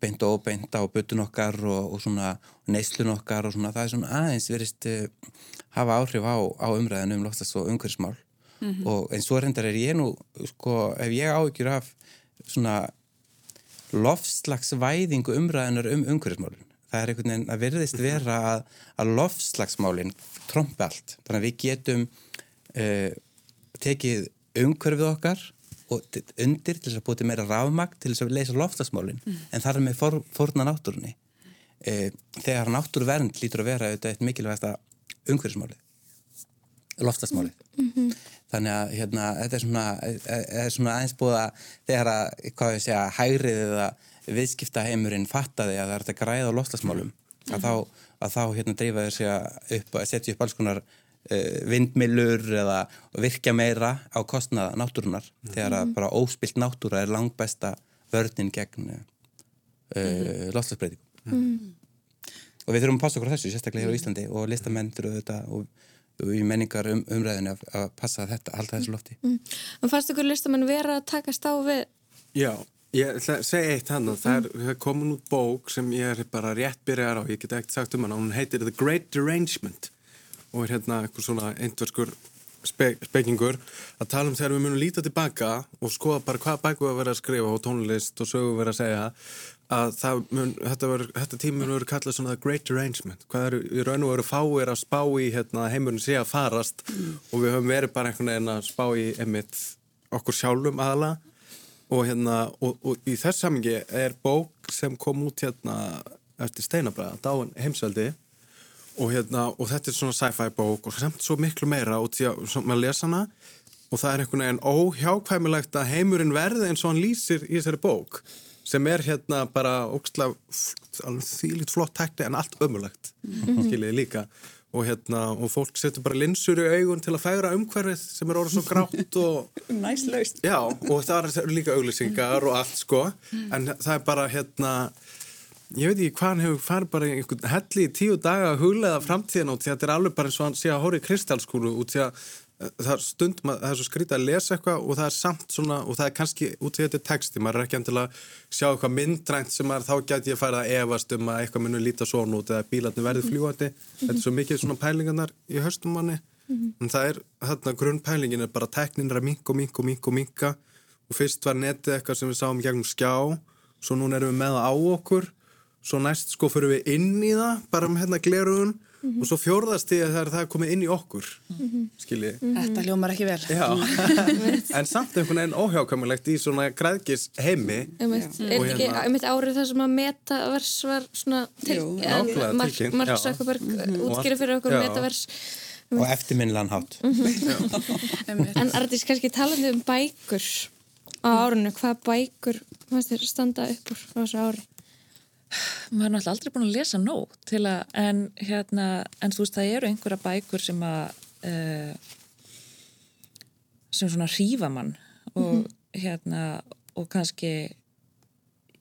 beint og óbeint á butun okkar og svona neyslun okkar og svona það er svona aðeins virðist uh, hafa áhrif á, á umræðinu um lofstast og umhverfsmál mm -hmm. og eins og reyndar er ég nú sko ef ég áhyggjur af svona lofslagsvæðingu umræðinar um umhverfsmálun það er einhvern veginn að virðist vera að, að lofslagsmálinn trombi allt. Þannig að við getum uh, tekið umhverfið okkar og undir til þess að búið meira rafmagn til þess að leysa loftasmálinn mm. en það er með for, forna náttúrunni uh, þegar náttúruvernd lítur að vera auðvitað eitt mikilvægsta umhverfismálið loftasmálið mm -hmm. þannig að hérna, þetta er svona, er, er svona aðeins búið að þegar að, hvað ég segja, hægrið eða viðskipta heimurinn fattaði að það er að græða á loftasmálum mm -hmm. að þá að þá hérna dreifa þessi að setja upp alls konar uh, vindmilur eða virkja meira á kostnaða náttúrunar mm. þegar að bara óspilt náttúra er langt besta vörnin gegn uh, mm. lofslagsbreytingum. Mm. Og við þurfum að passa okkur á þessu, sérstaklega hér á Íslandi og listamenn þurfum þetta og í menningar um, umræðinu að, að passa þetta, halda þessu lofti. Mm. Og fannst ykkur listamenn vera að takast á við? Já, Ég segi eitt hann og það er komin út bók sem ég er bara rétt byrjar á, ég get ekkert sagt um hann hún heitir The Great Derangement og er hérna eitthvað svona eindverskur spe, spekingur að tala um þegar við munum líta tilbaka og skoða bara hvað bæku við að vera að skrifa og tónlist og sögu vera að segja að mun, þetta, ver, þetta tími mun verið kallað svona The Great Derangement. Hvað eru í raun og veru fáir að spá í hérna, heimurinn sé að farast mm. og við höfum verið bara einhvern veginn að spá í emitt okkur sjálfum aðla og hérna, og, og í þess samingi er bók sem kom út hérna eftir Steinabræða, Dáin heimsveldi og hérna, og þetta er svona sci-fi bók og samt svo miklu meira og því að maður lesa hana. Og það er einhvern veginn óhjákvæmilegt að heimurinn verði eins og hann lýsir í þessari bók sem er hérna bara ógslag þýlitt flott tekni en allt ömulegt -hmm. skiljiði líka og hérna og fólk setur bara linsur í augun til að færa umhverfið sem er orðið svo grátt og næslaust. Já og það eru líka auglýsingar og allt sko. En það er bara hérna ég veit ekki hvað hann hefur farið bara einhvern helli í tíu daga að huglega framtíðan út því að þetta er alveg bara eins og hann sé að hóri kristalskúlu út því að það er stund, það er svo skrítið að lesa eitthvað og það er samt svona, og það er kannski út í þetta texti, maður er ekki endilega sjá eitthvað myndrænt sem maður, þá gæti ég að fara að evast um að eitthvað munur líta svona út eða bílarnir verði fljúandi, þetta er svo mikið svona pælingarnar í höstum manni. -hmm. en það er, þarna grunnpælingin er bara tekninir að minka og minka og minka og minka og fyrst var netið eitthvað sem við sáum gegnum skjá, svo núna erum við með á okkur, svo næst sko það, Mm -hmm. og svo fjórðast því að það er komið inn í okkur mm -hmm. skiljið. Mm -hmm. Þetta ljómar ekki vel. Já, en samt einhvern veginn óhjákamilegt í svona græðgis heimi. Um er ekki hérna... um eitt árið þar sem að metavers var svona til, en Mark, Zuckerberg útskýrið fyrir okkur já. metavers. Og eftirminnilegan hátt. en Artís, kannski talandi um bækur á árinu, hvað bækur standa upp úr á þessu ári? Maður er náttúrulega aldrei búin að lesa nóg til að, en hérna en þú veist það eru einhverja bækur sem að uh, sem svona hrífa mann og mm -hmm. hérna og kannski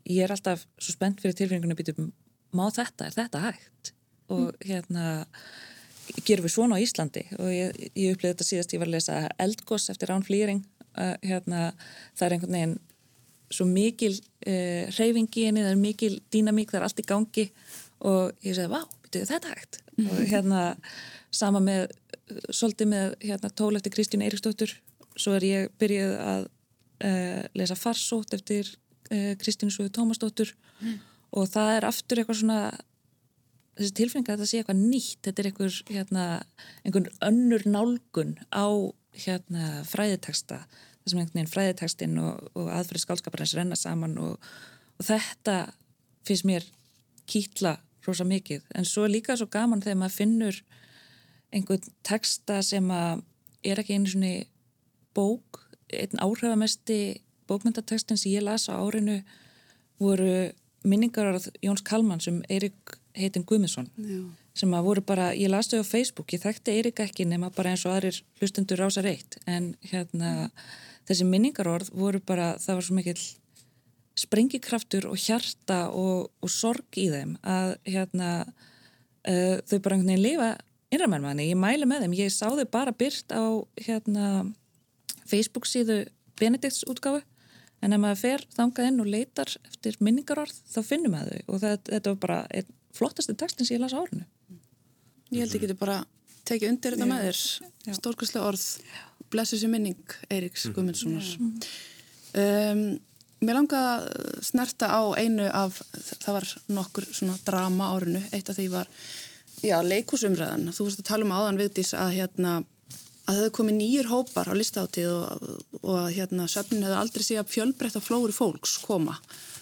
ég er alltaf svo spennt fyrir tilfengunum að býta má þetta, er þetta hægt og mm. hérna gerum við svona á Íslandi og ég, ég upplýði þetta síðast ég var að lesa Eldgoss eftir Rán Flýring uh, hérna það er einhvern veginn svo mikil uh, hreyfingi henni, það er mikil dýnamík, það er allt í gangi. Og ég segi, vá, þetta hægt. Mm -hmm. og hérna sama með, svolítið með hérna, tól eftir Kristján Eiríksdóttur svo er ég byrjuð að uh, lesa farsótt eftir uh, Kristján Súi Tómasdóttur. Mm. og það er aftur eitthvað svona þessi tilfengi að það sé eitthvað nýtt. Þetta er einhver, hérna, einhvern önnur nálgun á hérna, fræðiteksta þar sem einhvern veginn fræðitekstinn og, og aðferði skálskaparins renna saman og, og þetta finnst mér kýtla rosa mikið. En svo er líka svo gaman þegar maður finnur einhvern teksta sem að er ekki einu svoni bók, einn áhrifamesti bókmyndatekstin sem ég las á árinu voru minningar á Jóns Kalman sem Eirik heitin Guðmundsson sem að voru bara, ég las þau á Facebook ég þekkti Eirik ekki nema bara eins og aðrir hlustendur ása reitt en hérna mm þessi minningarorð voru bara, það var svo mikill sprengikraftur og hjarta og, og sorg í þeim að hérna uh, þau bara einhvern veginn lifa innramæn manni, ég mæli með þeim, ég sá þau bara byrt á hérna Facebook síðu Benedikts útgáfu. En ef maður fer þangað inn og leitar eftir minningarorð þá finnum maður þau. Og það, þetta var bara einn flottasti tekstin sem ég las á árinu. Ég held ekki bara tekið undir þetta með þér. Stórkvæslega orð blessu sér minning Eiriks mm. Guðmundssonar. Um, Mér langaði að snerta á einu af, það var nokkur svona drama árinu, eitt af því var já, leikúsumræðan, þú veist að tala um áðan viðdís að hérna að það hefði komið nýjur hópar á listáttíð og, og að hérna söfnin hefði aldrei sé að fjölbreytta flóri fólks koma.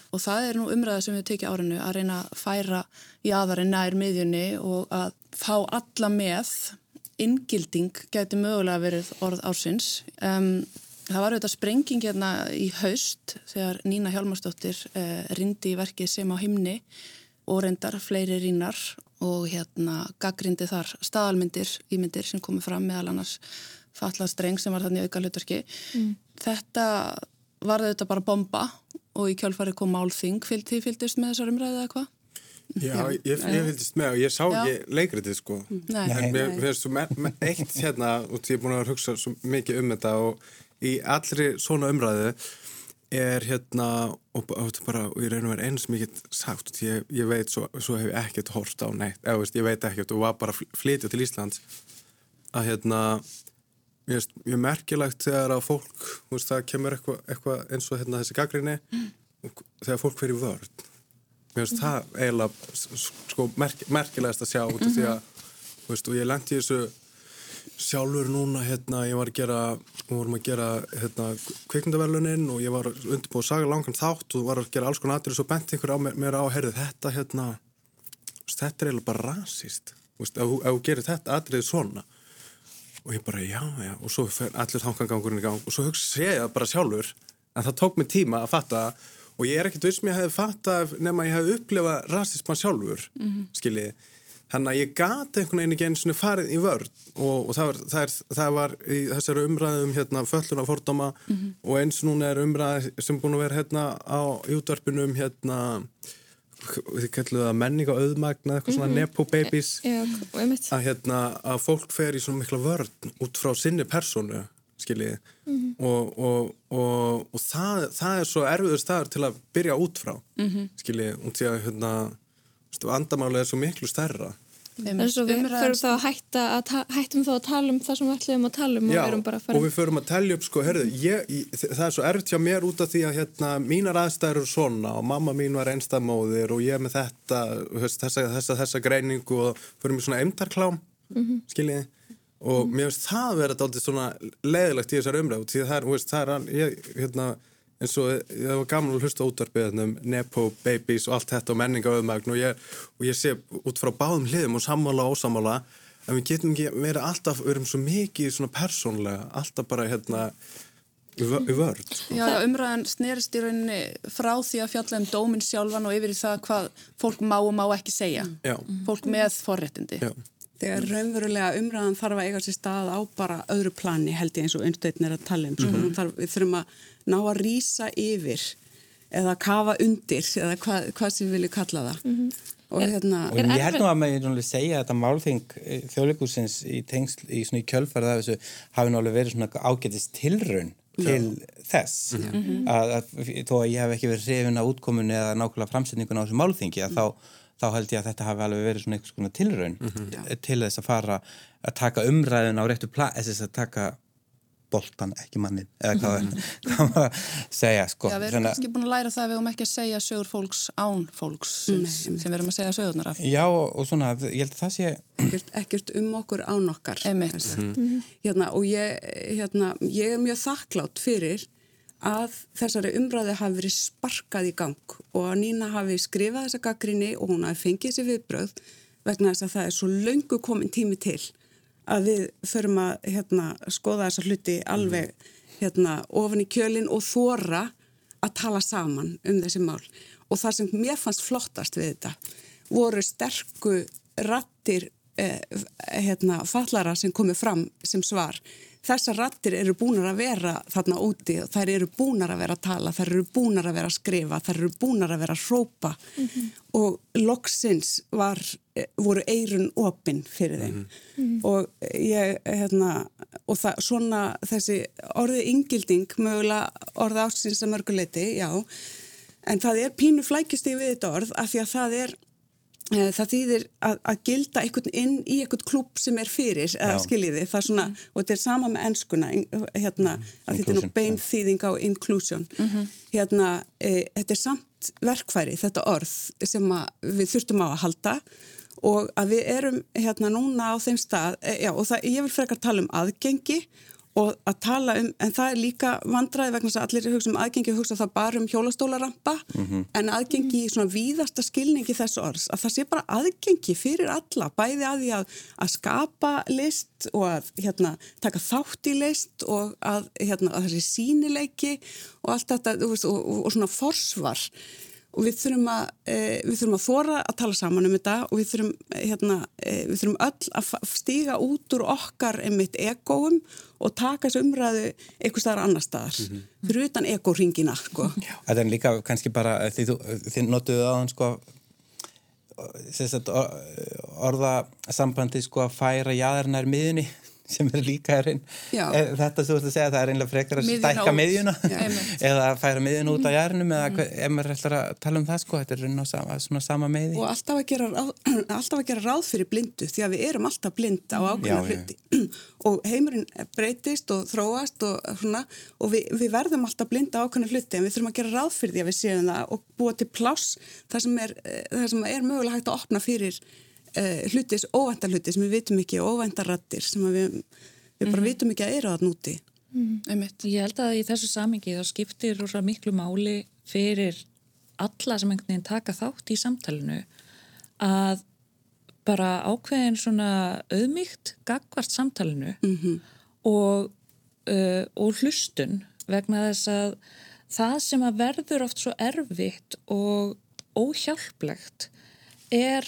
Og það er nú umræða sem við tekja árinu að reyna að færa í aðarinn nær miðjunni og að fá alla með inngilding gæti mögulega verið orð ársins. Um, það var auðvitað sprenging hérna í haust þegar Nína Hjálmarsdóttir uh, rindi í verkið sem á himni og reyndar fleiri rínar og hérna gaggrindi þar staðalmyndir, ímyndir sem komið fram meðal annars fallað streng sem var þannig auka hlutverki. Mm. Þetta var auðvitað bara bomba og í kjálfari kom málþing. Fylgdi fylgdist með þessar umræðið eða hvað? Já, ég, ég fylgist með og ég sá Já. ekki leikritið sko. Nei, en mér finnst svo með, með eitt hérna og ég er búin að hugsa svo mikið um þetta og í allri svona umræðu er hérna og, og, bara, og ég reyna að vera eins mikið sagt og ég, ég veit svo, svo hef ég ekkert hort á neitt, eða veist, ég veit ekkert og var bara flytjað til Íslands. Að hérna ég veist, mjög merkilagt þegar að fólk veist, það kemur eitthvað eitthva eins og hérna, þessi gaggrinni mm. þegar fólk fer í vörð mér finnst það eiginlega sko, merk, merkilegast að sjá út af því að veist, ég lendi í þessu sjálfur núna hérna, ég var að gera við vorum að gera hérna, kvikmyndaverlunin og ég var undirbúið að saga langan þátt og var að gera alls konar aðrið og svo bent ykkur á mér, mér á að herði þetta hérna, þetta er eiginlega bara rasist. Ef þú gerir þetta aðrið svona. Og ég bara, já, já, og svo fer allir tankangangurinn í gang og svo hugsa ég það bara sjálfur. En það tók mig tíma að fatta og ég er ekkert viss með að ég hefði fatta nema ég hefði upplefað rasisman sjálfur mm -hmm. skiljið Þannig að ég gati einhvern veginn ekki einu svona farið í vörð og, og það, var, það, er, það var í þessari umræðum hérna fölluna fordóma mm -hmm. og eins núna er umræð sem búin að vera hérna á útvarpinum hérna þið kallum það menning og auðmagna eitthvað svona mm -hmm. nepo babies e að hérna að fólk fer í svona mikla vörð út frá sinni personu skiljið mm -hmm. og, og, og, og það, það er svo erfiður staður til að byrja út frá mhm. skiljið og því að hérna vandamáli er svo miklu stærra Þannig að við förum þá að hætta að hættum þá að tala um það sem við ætlum að tala um Já, og, og við förum að tellja upp sko, herðu, ég, ég, það er svo erfitt hjá mér út af því að hérna, mínar aðstæður eru svona og mamma mín var einstamóðir og ég með þetta þessa, þessa, þessa greiningu og förum í svona eimtarklám mm -hmm. skiljiði og mm mér finnst það að vera alltaf svona leðilegt í þessar umræð því það er, veist, það er ég, hérna eins og það var gaman að hlusta útvarpið um Nepo, Babies og allt þetta og menningaöðmægn og, og ég sé út frá báðum hliðum og sammála og ósamála að við getum ekki verið alltaf, við erum svo mikið svona persónlega, alltaf bara hérna í vörð. Já, umræðan snerist í rauninni frá því að fjalla um dóminn sjálfan og yfir í það hvað fólk má og má ekki segja. Já. Fólk með forréttindi. Já. Þegar raunverulega umræðan þarf að eiga sér stað á bara öðru plani held ég eins og einstöðin er að tala um. Mm -hmm. sko, við þurfum að ná að rýsa yfir eða kafa undir eða hvað, hvað sem við viljum kalla það mm -hmm. og, hérna, og ég held nú að maður segja að þetta málþing eh, þjóðleikusins í, í, í þessu hafi náttúrulega verið svona ágætist tilraun til Já. þess mm -hmm. að, að, þó að ég hef ekki verið hrifin á útkomunni eða nákvæmlega framsetningun á þessu málþingi að þá, þá held ég að þetta hafi alveg verið svona eitthvað svona tilraun mm -hmm. til þess að fara að taka umræðun á réttu plað, þess að taka boltan, ekki mannin eða hvað það er að segja sko. Já, við erum kannski búin að læra það að við höfum ekki að segja sögur fólks án fólks Nei. sem við erum að segja sögurnar af Já, og svona, ég held að það sé Ekkert, ekkert um okkur án okkar mm -hmm. hérna, og ég, hérna, ég er mjög þakklátt fyrir að þessari umræði hafi verið sparkað í gang og að Nína hafi skrifað þessa gaggrinni og hún hafi fengið sér viðbröð vegna þess að það er svo laungu komin tími til að við förum að hérna, skoða þessa hluti alveg hérna, ofan í kjölinn og þóra að tala saman um þessi mál. Og það sem mér fannst flottast við þetta voru sterku rattir eh, hérna, fallara sem komið fram sem svar þessar rattir eru búinar að vera þarna úti og þær eru búinar að vera að tala, þær eru búinar að vera að skrifa, þær eru búinar að vera að hrópa mm -hmm. og loksins var, eh, voru eirun opinn fyrir þeim mm -hmm. og ég, hérna, og það, svona þessi orði yngilding, mögulega orði ástins að mörguleiti, já, en það er pínu flækist í við þetta orð af því að það er það þýðir að, að gilda einhvern inn í einhvern klúb sem er fyrir eða skiljiði, það er svona mm. og þetta er sama með ennskuna hérna, mm. að þetta er nú bein þýðing á inclusion mm -hmm. hérna, e, þetta er samt verkfæri, þetta orð sem við þurftum á að halda og að við erum hérna núna á þeim stað, e, já og það, ég vil frekar tala um aðgengi og að tala um, en það er líka vandraði vegna þess að allir hugsa um aðgengi og hugsa það bara um hjólastólarampa mm -hmm. en aðgengi í svona víðasta skilningi þessu orðs, að það sé bara aðgengi fyrir alla, bæði að því að, að skapa list og að hérna, taka þátt í list og að, hérna, að þessi sínileiki og allt þetta og, og, og svona forsvar og við þurfum að, e, við þurfum að þóra að tala saman um þetta og við þurfum, hérna, e, við þurfum öll að stíga út úr okkar einmitt egóum og taka þessu umræðu eitthvað staðar annar staðar mm -hmm. fyrir utan egóringina sko. Það er líka kannski bara því þið notuðu aðan sko orðasambandi sko að færa jæðarnar miðunni sem er líka er einn þetta þú ert að segja það er einlega frekar að stækka miðjuna. Eða færa miðjuna út á jærnum eða mm. ef maður ætlar að tala um það sko þetta er sama, svona sama miði. Og alltaf að, gera, alltaf að gera ráð fyrir blindu því að við erum alltaf blind á ákveðna hluti. Og heimurinn breytist og þróast og, svona, og við, við verðum alltaf blind á ákveðna hluti en við þurfum að gera ráð fyrir því að við séum það og búa til pláss það sem er, eh, það sem er mögulega hægt að opna fyrir hlutis, óvæntar hluti sem við vitum ekki, óvæntar rattir sem við, við bara mm. vitum ekki að eru að núti. Mm. Ég held að í þessu samingi þá skiptir rosa miklu máli fyrir alla sem einhvern veginn taka þátt í samtalenu að bara ákveðin svona auðmygt gagvart samtalenu -hmm. og, uh, og hlustun vegna þess að það sem að verður oft svo erfitt og óhjálplegt er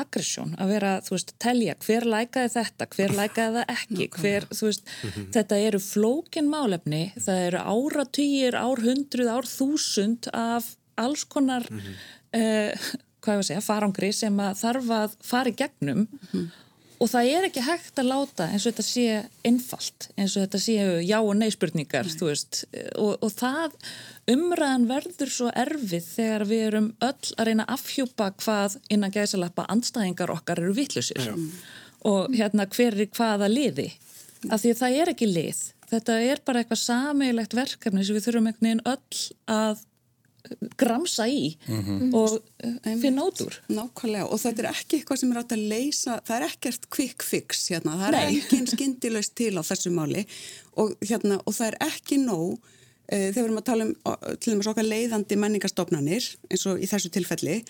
aggressjón, að vera, þú veist, telja hver lækaði þetta, hver lækaði það ekki hver, þú veist, -hmm. þetta eru flókin málefni, það eru áratýjir, árhundruð, árþúsund af alls konar uh, hvað ég var að segja, farangri sem að þarf að fara í gegnum mm -hmm og það er ekki hægt að láta eins og þetta sé einfalt eins og þetta sé já og nei spurningar nei. Og, og það umræðan verður svo erfið þegar við erum öll að reyna að afhjúpa hvað innan gæsalappa andstæðingar okkar eru vittlusir og hérna hver er hvaða liði? Af því að það er ekki lið. Þetta er bara eitthvað sameigilegt verkefni sem við þurfum einhvern veginn öll að gramsa í mm -hmm. og finna út úr. Nákvæmlega og þetta er ekki eitthvað sem er átt að leysa, það er ekkert quick fix hérna, það er Nei. engin skindilaust til á þessu máli og, hérna, og það er ekki nóg uh, þegar við erum að tala um til dæmis okkar leiðandi menningarstofnanir eins og í þessu tilfelli,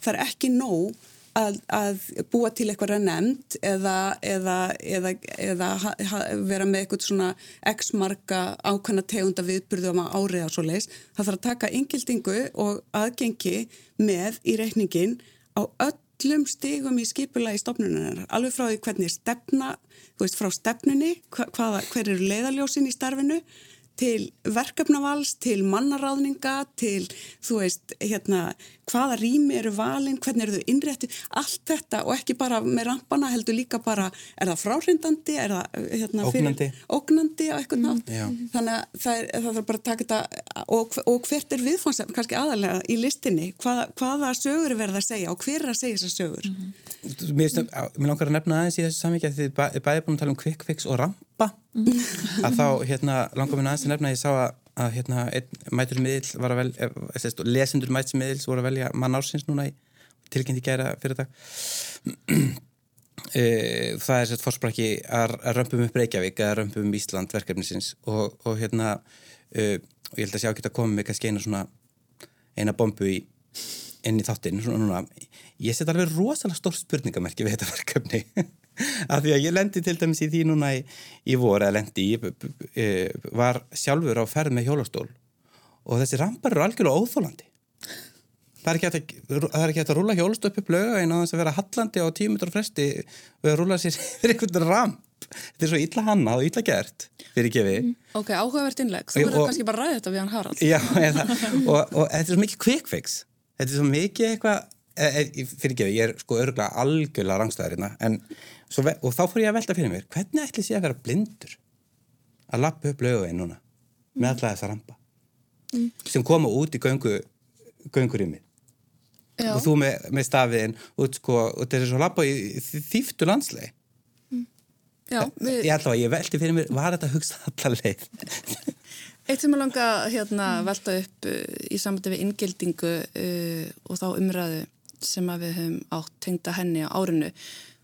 það er ekki nóg að, að búa til eitthvað nefnd eða, eða, eða, eða ha, ha, vera með eitthvað svona x-marka ákvæmna tegunda viðburðu um að áriða svo leiðs. Það þarf að taka yngildingu og aðgengi með í reikningin á öllum stigum í skipula í stofnunar. Alveg frá því hvernig stefna, þú veist frá stefnunni, hva, hver eru leiðaljósin í starfinu til verkefnavals, til mannaráðninga, til, þú veist, hérna, hvaða rými eru valin, hvernig eru þau innrétti, allt þetta og ekki bara með rampana heldur líka bara, er það fráhrindandi, er það, hérna, ógnandi, ógnandi á eitthvað nátt, mm. þannig að það er, það er bara að taka þetta og, og hvert er viðfónsefn, kannski aðalega í listinni, hvaða, hvaða sögur er verið að segja og hver er að segja þessar sögur? Mm -hmm. Mér, langar að nefna aðeins í þessu samvíkja því þið bæði búin að tala um fix og rampa. Að þá hérna, langar mér aðeins að nefna að ég sá að, að hérna, mætur miðl var að velja eh, lesendur mæts miðls voru að velja mann ársins núna í tilkynnti gæra fyrir dag e, það er sett fórsprakki að, að römpum upp Reykjavík að römpum um Ísland verkefnisins og, og hérna e, og ég held að sjá að geta komið með kannski eina svona eina bombu í inn í þáttinn svona núna ég set alveg rosalega stór spurningamerki við þetta verkefni. Af því að ég lendi til dæmis í því núna í, í voru eða lendi í var sjálfur á ferð með hjólastól. Og þessi rampar eru algjörlega óþólandi það er ekki hægt að, rúla hjólast upp upp löga en á þess að vera hallandi á tíu mitur fresti og að rúla sér einhvern ramp. Þetta er svo illa hanna og illa gert fyrir gefi. Mm. Ok, áhugavert innleg, þú verður kannski bara ræðið þetta við hann Harald. Já, eða, og, og þetta er svo mikið quick fix þetta er svo mikið eitthvað E, e, fyrir ekki, ég er sko örgulega algjörlega rangstæðar hérna, og þá fór ég að velta fyrir mér, hvernig ætlis ég að vera blindur að lappa upp löguveginn núna með mm. alla þessa rampa mm. sem koma út í göngu göngurými og þú með, með stafiðin út sko, og þetta er svo lappa í þýftu landslegi mm. Já, við... ég ég velti fyrir mér, var þetta að hugsa allar leið Eitt sem ég langa hérna velta upp uh, í samvætti við inngildingu uh, og þá umræðu sem við höfum átt tengda henni á árinu.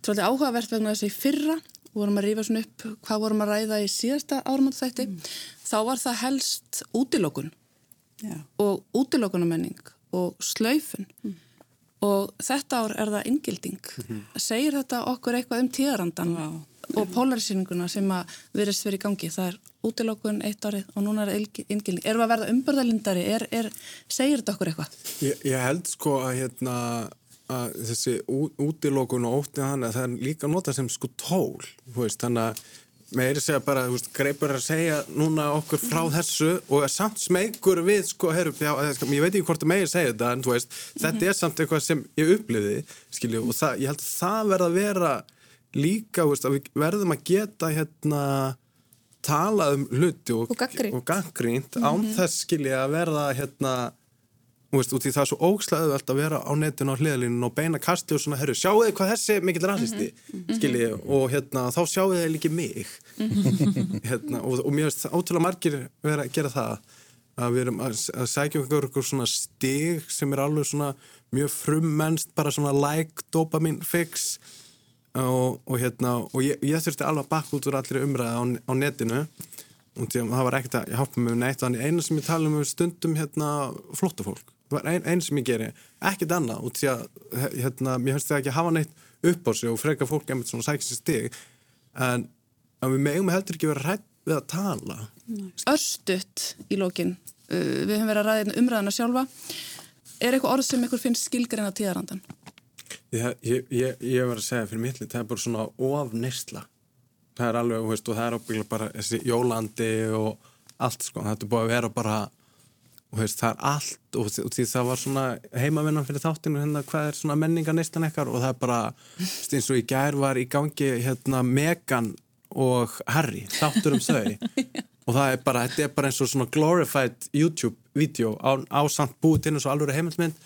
Tróðið áhugavert vegna þess að í fyrra vorum að rífa svona upp hvað vorum að ræða í síðasta áramátþætti. Mm. Þá var það helst útilokun yeah. og útilokunamenning og slaufun mm. og þetta ár er það inngilding. Mm -hmm. Segir þetta okkur eitthvað um tíðarandan wow. og polarisýninguna sem að verðist verið í gangi? Það er útilokun eitt árið og núna er inngilding. Erum við að verða umbörðalindari? Er, er, segir þetta okkur eitthvað? Ég, ég held sko að, hérna, að þessi útilokun og óttið hann að það er líka nota sem sko tól, veist, þannig að að segja bara, veist, greipur að segja núna okkur frá þessu og samt smegur við, sko, heru, já, ég veit ekki hvort að megir segja þetta, en veist, þetta er samt eitthvað sem ég uppliði, skilju, og það, ég held að það verða að vera líka, veist, að við verðum að geta, hérna, tala um hluti og, og gaggrínt án mm -hmm. þess skilja að verða hérna veist, út í það er svo ógslæðið að vera á netinu á hliðalínu og beina kasti og svona, herru, sjáu þið hvað þessi mikill rasisti, mm -hmm. skilji og hérna, þá sjáu þið líki mig -hmm. hérna, og, og mér veist ótrúlega margir vera að gera það að við erum að, að sækja um einhver svona stig sem er alveg svona mjög frummennst, bara svona like dopamin fix og, og hérna og ég, ég þurfti alveg að bakka út úr allir umræða á, á netinu. Og það var ekkert að hjálpa mig neitt þannig eina sem ég tala um stundum hérna flottu fólk, það var eina ein sem ég geri ekkert annað og því að hérna, mér finnst það ekki að hafa neitt upp á sig og freka fólk einmitt svona sækja sér stig. En við megum heldur ekki vera hrætt við að tala. Örstutt í lókin uh, við höfum verið að ræða hérna umræðina sjálfa. Er eitthvað orð sem ykkur finnst skilgarinn að tíðarandan? Ég, ég, ég, ég var að segja fyrir mittli, það er bara svona ofneysla. Það er alveg, veist, og það er ábyggilega bara þessi jólandi og allt, sko. Þetta er búið að vera bara, veist, það er allt, og, og því það var svona heimavinnan fyrir þáttinu, hérna, hvað er svona menningarneyslan ekkar, og það er bara, veist, eins og í gær var í gangi, hérna, Megan og Harry, þáttur um þau. og það er bara, þetta er bara eins og svona glorified YouTube-vídeó á, á samt búið til eins og alveg heimildmynd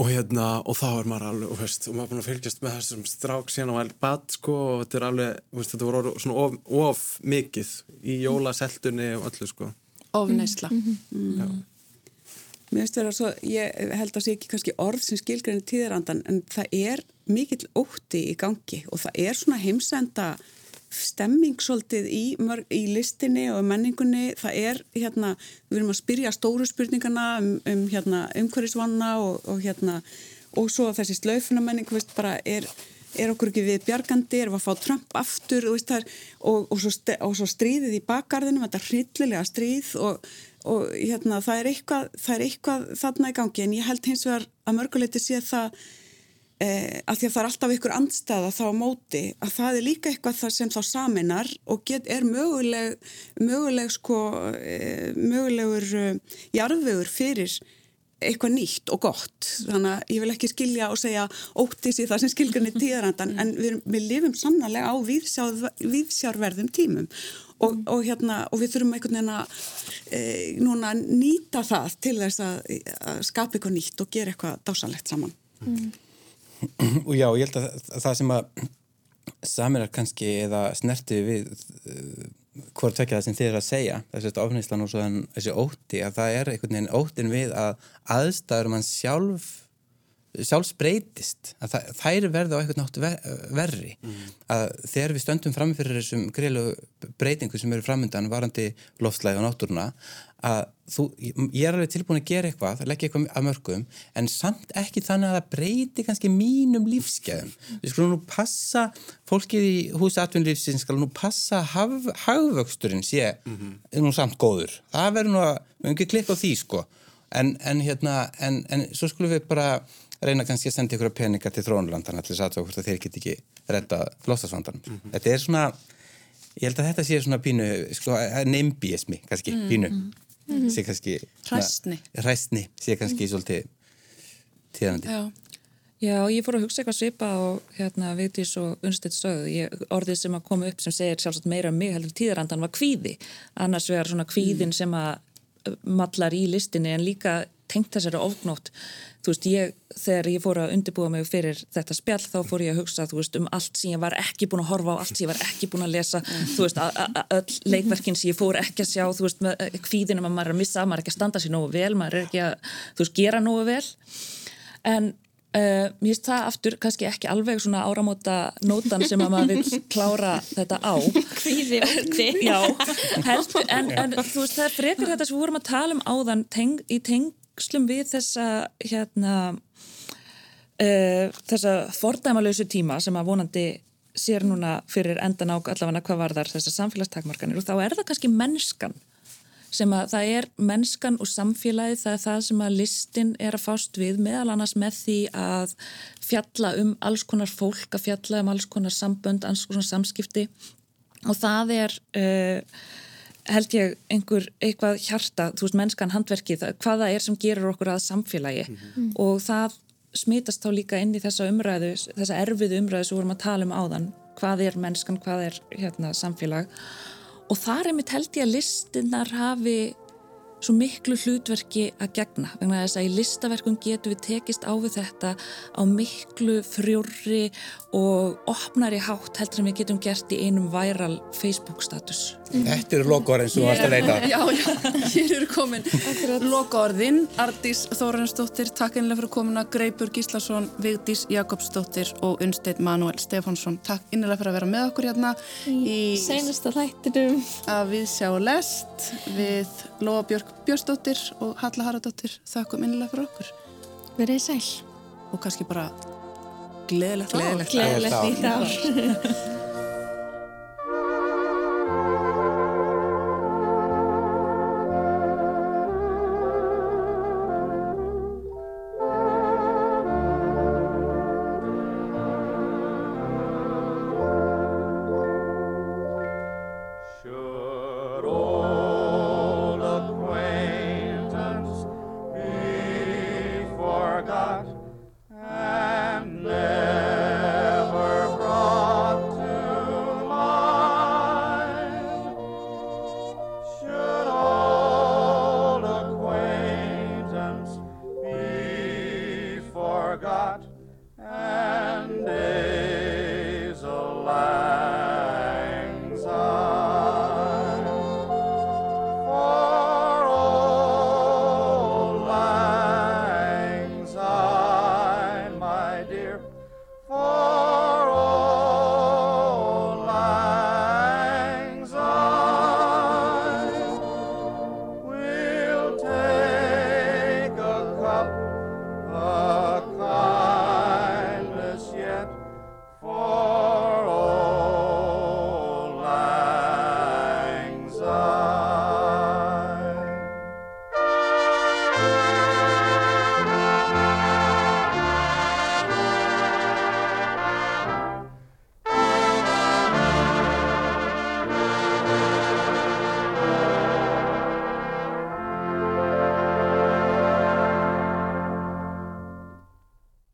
og hérna, og þá er maður alveg, og veist, og maður er búin að fylgjast með þessum strák síðan á elbad, sko, og þetta er alveg, veist, þetta voru svona of, of mikið í jólaseltunni og öllu, sko. Ofneysla. Mm -hmm. Mér finnst að svo, ég held að það sé ekki kannski orð sem skilgræni tíðarandan, en það er mikill ótti í gangi og það er svona heimsenda stemming svolítið í, í listinni og menningunni, það er hérna, við erum að spyrja stóru spurningana um, um hérna, umhverfisvanna og, og hérna, og svo þessi slöfuna menning, veist, bara er er okkur ekki við bjargandi, erum að fá Trump aftur og, er, og, og, svo, og svo stríðið í bakgarðinum, þetta hryllilega stríð og hérna, það, er eitthvað, það er eitthvað þarna í gangi. En ég held hins vegar að mörguleiti sé það að því að það er alltaf ykkur andstaða þá á móti að það er líka eitthvað það sem þá saminar og get, er möguleg, möguleg sko, eh, mögulegur eh, jarðvegur fyrir eitthvað nýtt og gott. Þannig að ég vil ekki skilja og segja óttis í það sem skilgjörni tíðarandan en við, við lifum sannlega á viðsjárverðum tímum. Og, og, hérna, og við þurfum einhvern veginn að e, núna nýta það til þess að, að skapa eitthvað nýtt og gera eitthvað dásalegt saman. Mm. og já, ég held að það sem að saminar kannski eða snerti við uh, hvort tvekja það sem þið er að segja þessi ofnýslan og svo þessi ótti að það er einhvern veginn óttin við að aðstæður mann sjálf sjálfsbreytist að þær verða á eitthvað nátt ver, verri mm. að þegar við stöndum framfyrir þessum greilu breytingu sem eru framöndan varandi loftslæði og náttúruna að þú, ég er alveg tilbúin að gera eitthvað að leggja eitthvað að mörgum en samt ekki þannig að það breyti kannski mínum lífskeðum við skulum nú passa fólkið í húsi atvinnlífsins skal nú passa haf, hagvöxturinn sé mm -hmm. nú samt góður það verður nú að, við hefum ekki klikk á því sko en, en hérna en, en svo skulum við bara reyna kannski að senda ykkur peninga til þróunland þannig að þess aðtöku hvort þeir get ekki redda flóstasvandanum. Mm -hmm. Þetta er svona ég held að þetta sé svona pínu sko, neymbíismi kannski, mm -hmm. pínu mm -hmm. sé kannski Ræstni. Ræstni, sé kannski svolítið tíðandi. Já. Já, ég fór að hugsa eitthvað svipa og hérna Vigdís og Unnstedt sögðu, orðið sem að koma upp sem segir sjálfsagt meira um mig heldur tíðarandan var kvíði, annars vegar svona kvíðin mm. sem að mallar í listinni en líka tengt þessari ofgnótt þú veist, ég, þegar ég fór að undirbúa mig fyrir þetta spjall, þá fór ég að hugsa þú veist, um allt sem ég var ekki búin að horfa á allt sem ég var ekki búin að lesa, þú veist öll leikverkin sem ég fór ekki að sjá þú veist, með kvíðinum að maður er að missa maður er ekki að standa sér nógu vel, maður er ekki að þú veist, gera nógu vel. En Uh, mér finnst það aftur kannski ekki alveg svona áramóta nótan sem að maður vil klára þetta á. Hvíði heldur, en, en þú veist það frekar þetta sem við vorum að tala um áðan teng, í teng, tengslum við þessa hérna uh, þessa fordæmalausu tíma sem að vonandi sér núna fyrir endan á allavega hvað var þar þessar samfélagstakmarkanir. Og þá er það kannski mennskan sem að það er mennskan og samfélagið það er það sem að listin er að fást við meðal annars með því að fjalla um alls konar fólk, að fjalla um alls konar sambönd, alls konar samskipti. Og það er uh, held ég einhver eitthvað hjarta, þú veist mennskan handverki það, hvaða er sem gerur okkur að samfélagi. Mm. -hmm. og það smitast þá líka inn í þessa umræðu þessa erfiðu umræðu sem vorum að tala um áðan. Hvað er mennskan, hvað er hérna, samfélag? Og þar er mitt held ég að listinnar hafi svo miklu hlutverki að gegna. Vegna þess að í listaverkum getur við tekist á við þetta á miklu frjóri og opnari hátt heldur sem við getum gert í einum væral Facebook status Þetta eru lokaorðin sem þú varst að leita Já, já, hér eru komin Lokaorðin, Ardís Þórensdóttir Takk einlega fyrir komuna, Greipur Gíslason Vigdís Jakobsdóttir og Unstedt Manuel Stefánsson. Takk einlega fyrir að vera með okkur hérna í senasta hlættinum að við sjá lest við Lóa Björk Björnsdóttir og Halla Haradóttir þakkum innilega fyrir okkur Verðið sæl og kannski bara Gleðilegt ár. Gleðilegt ár.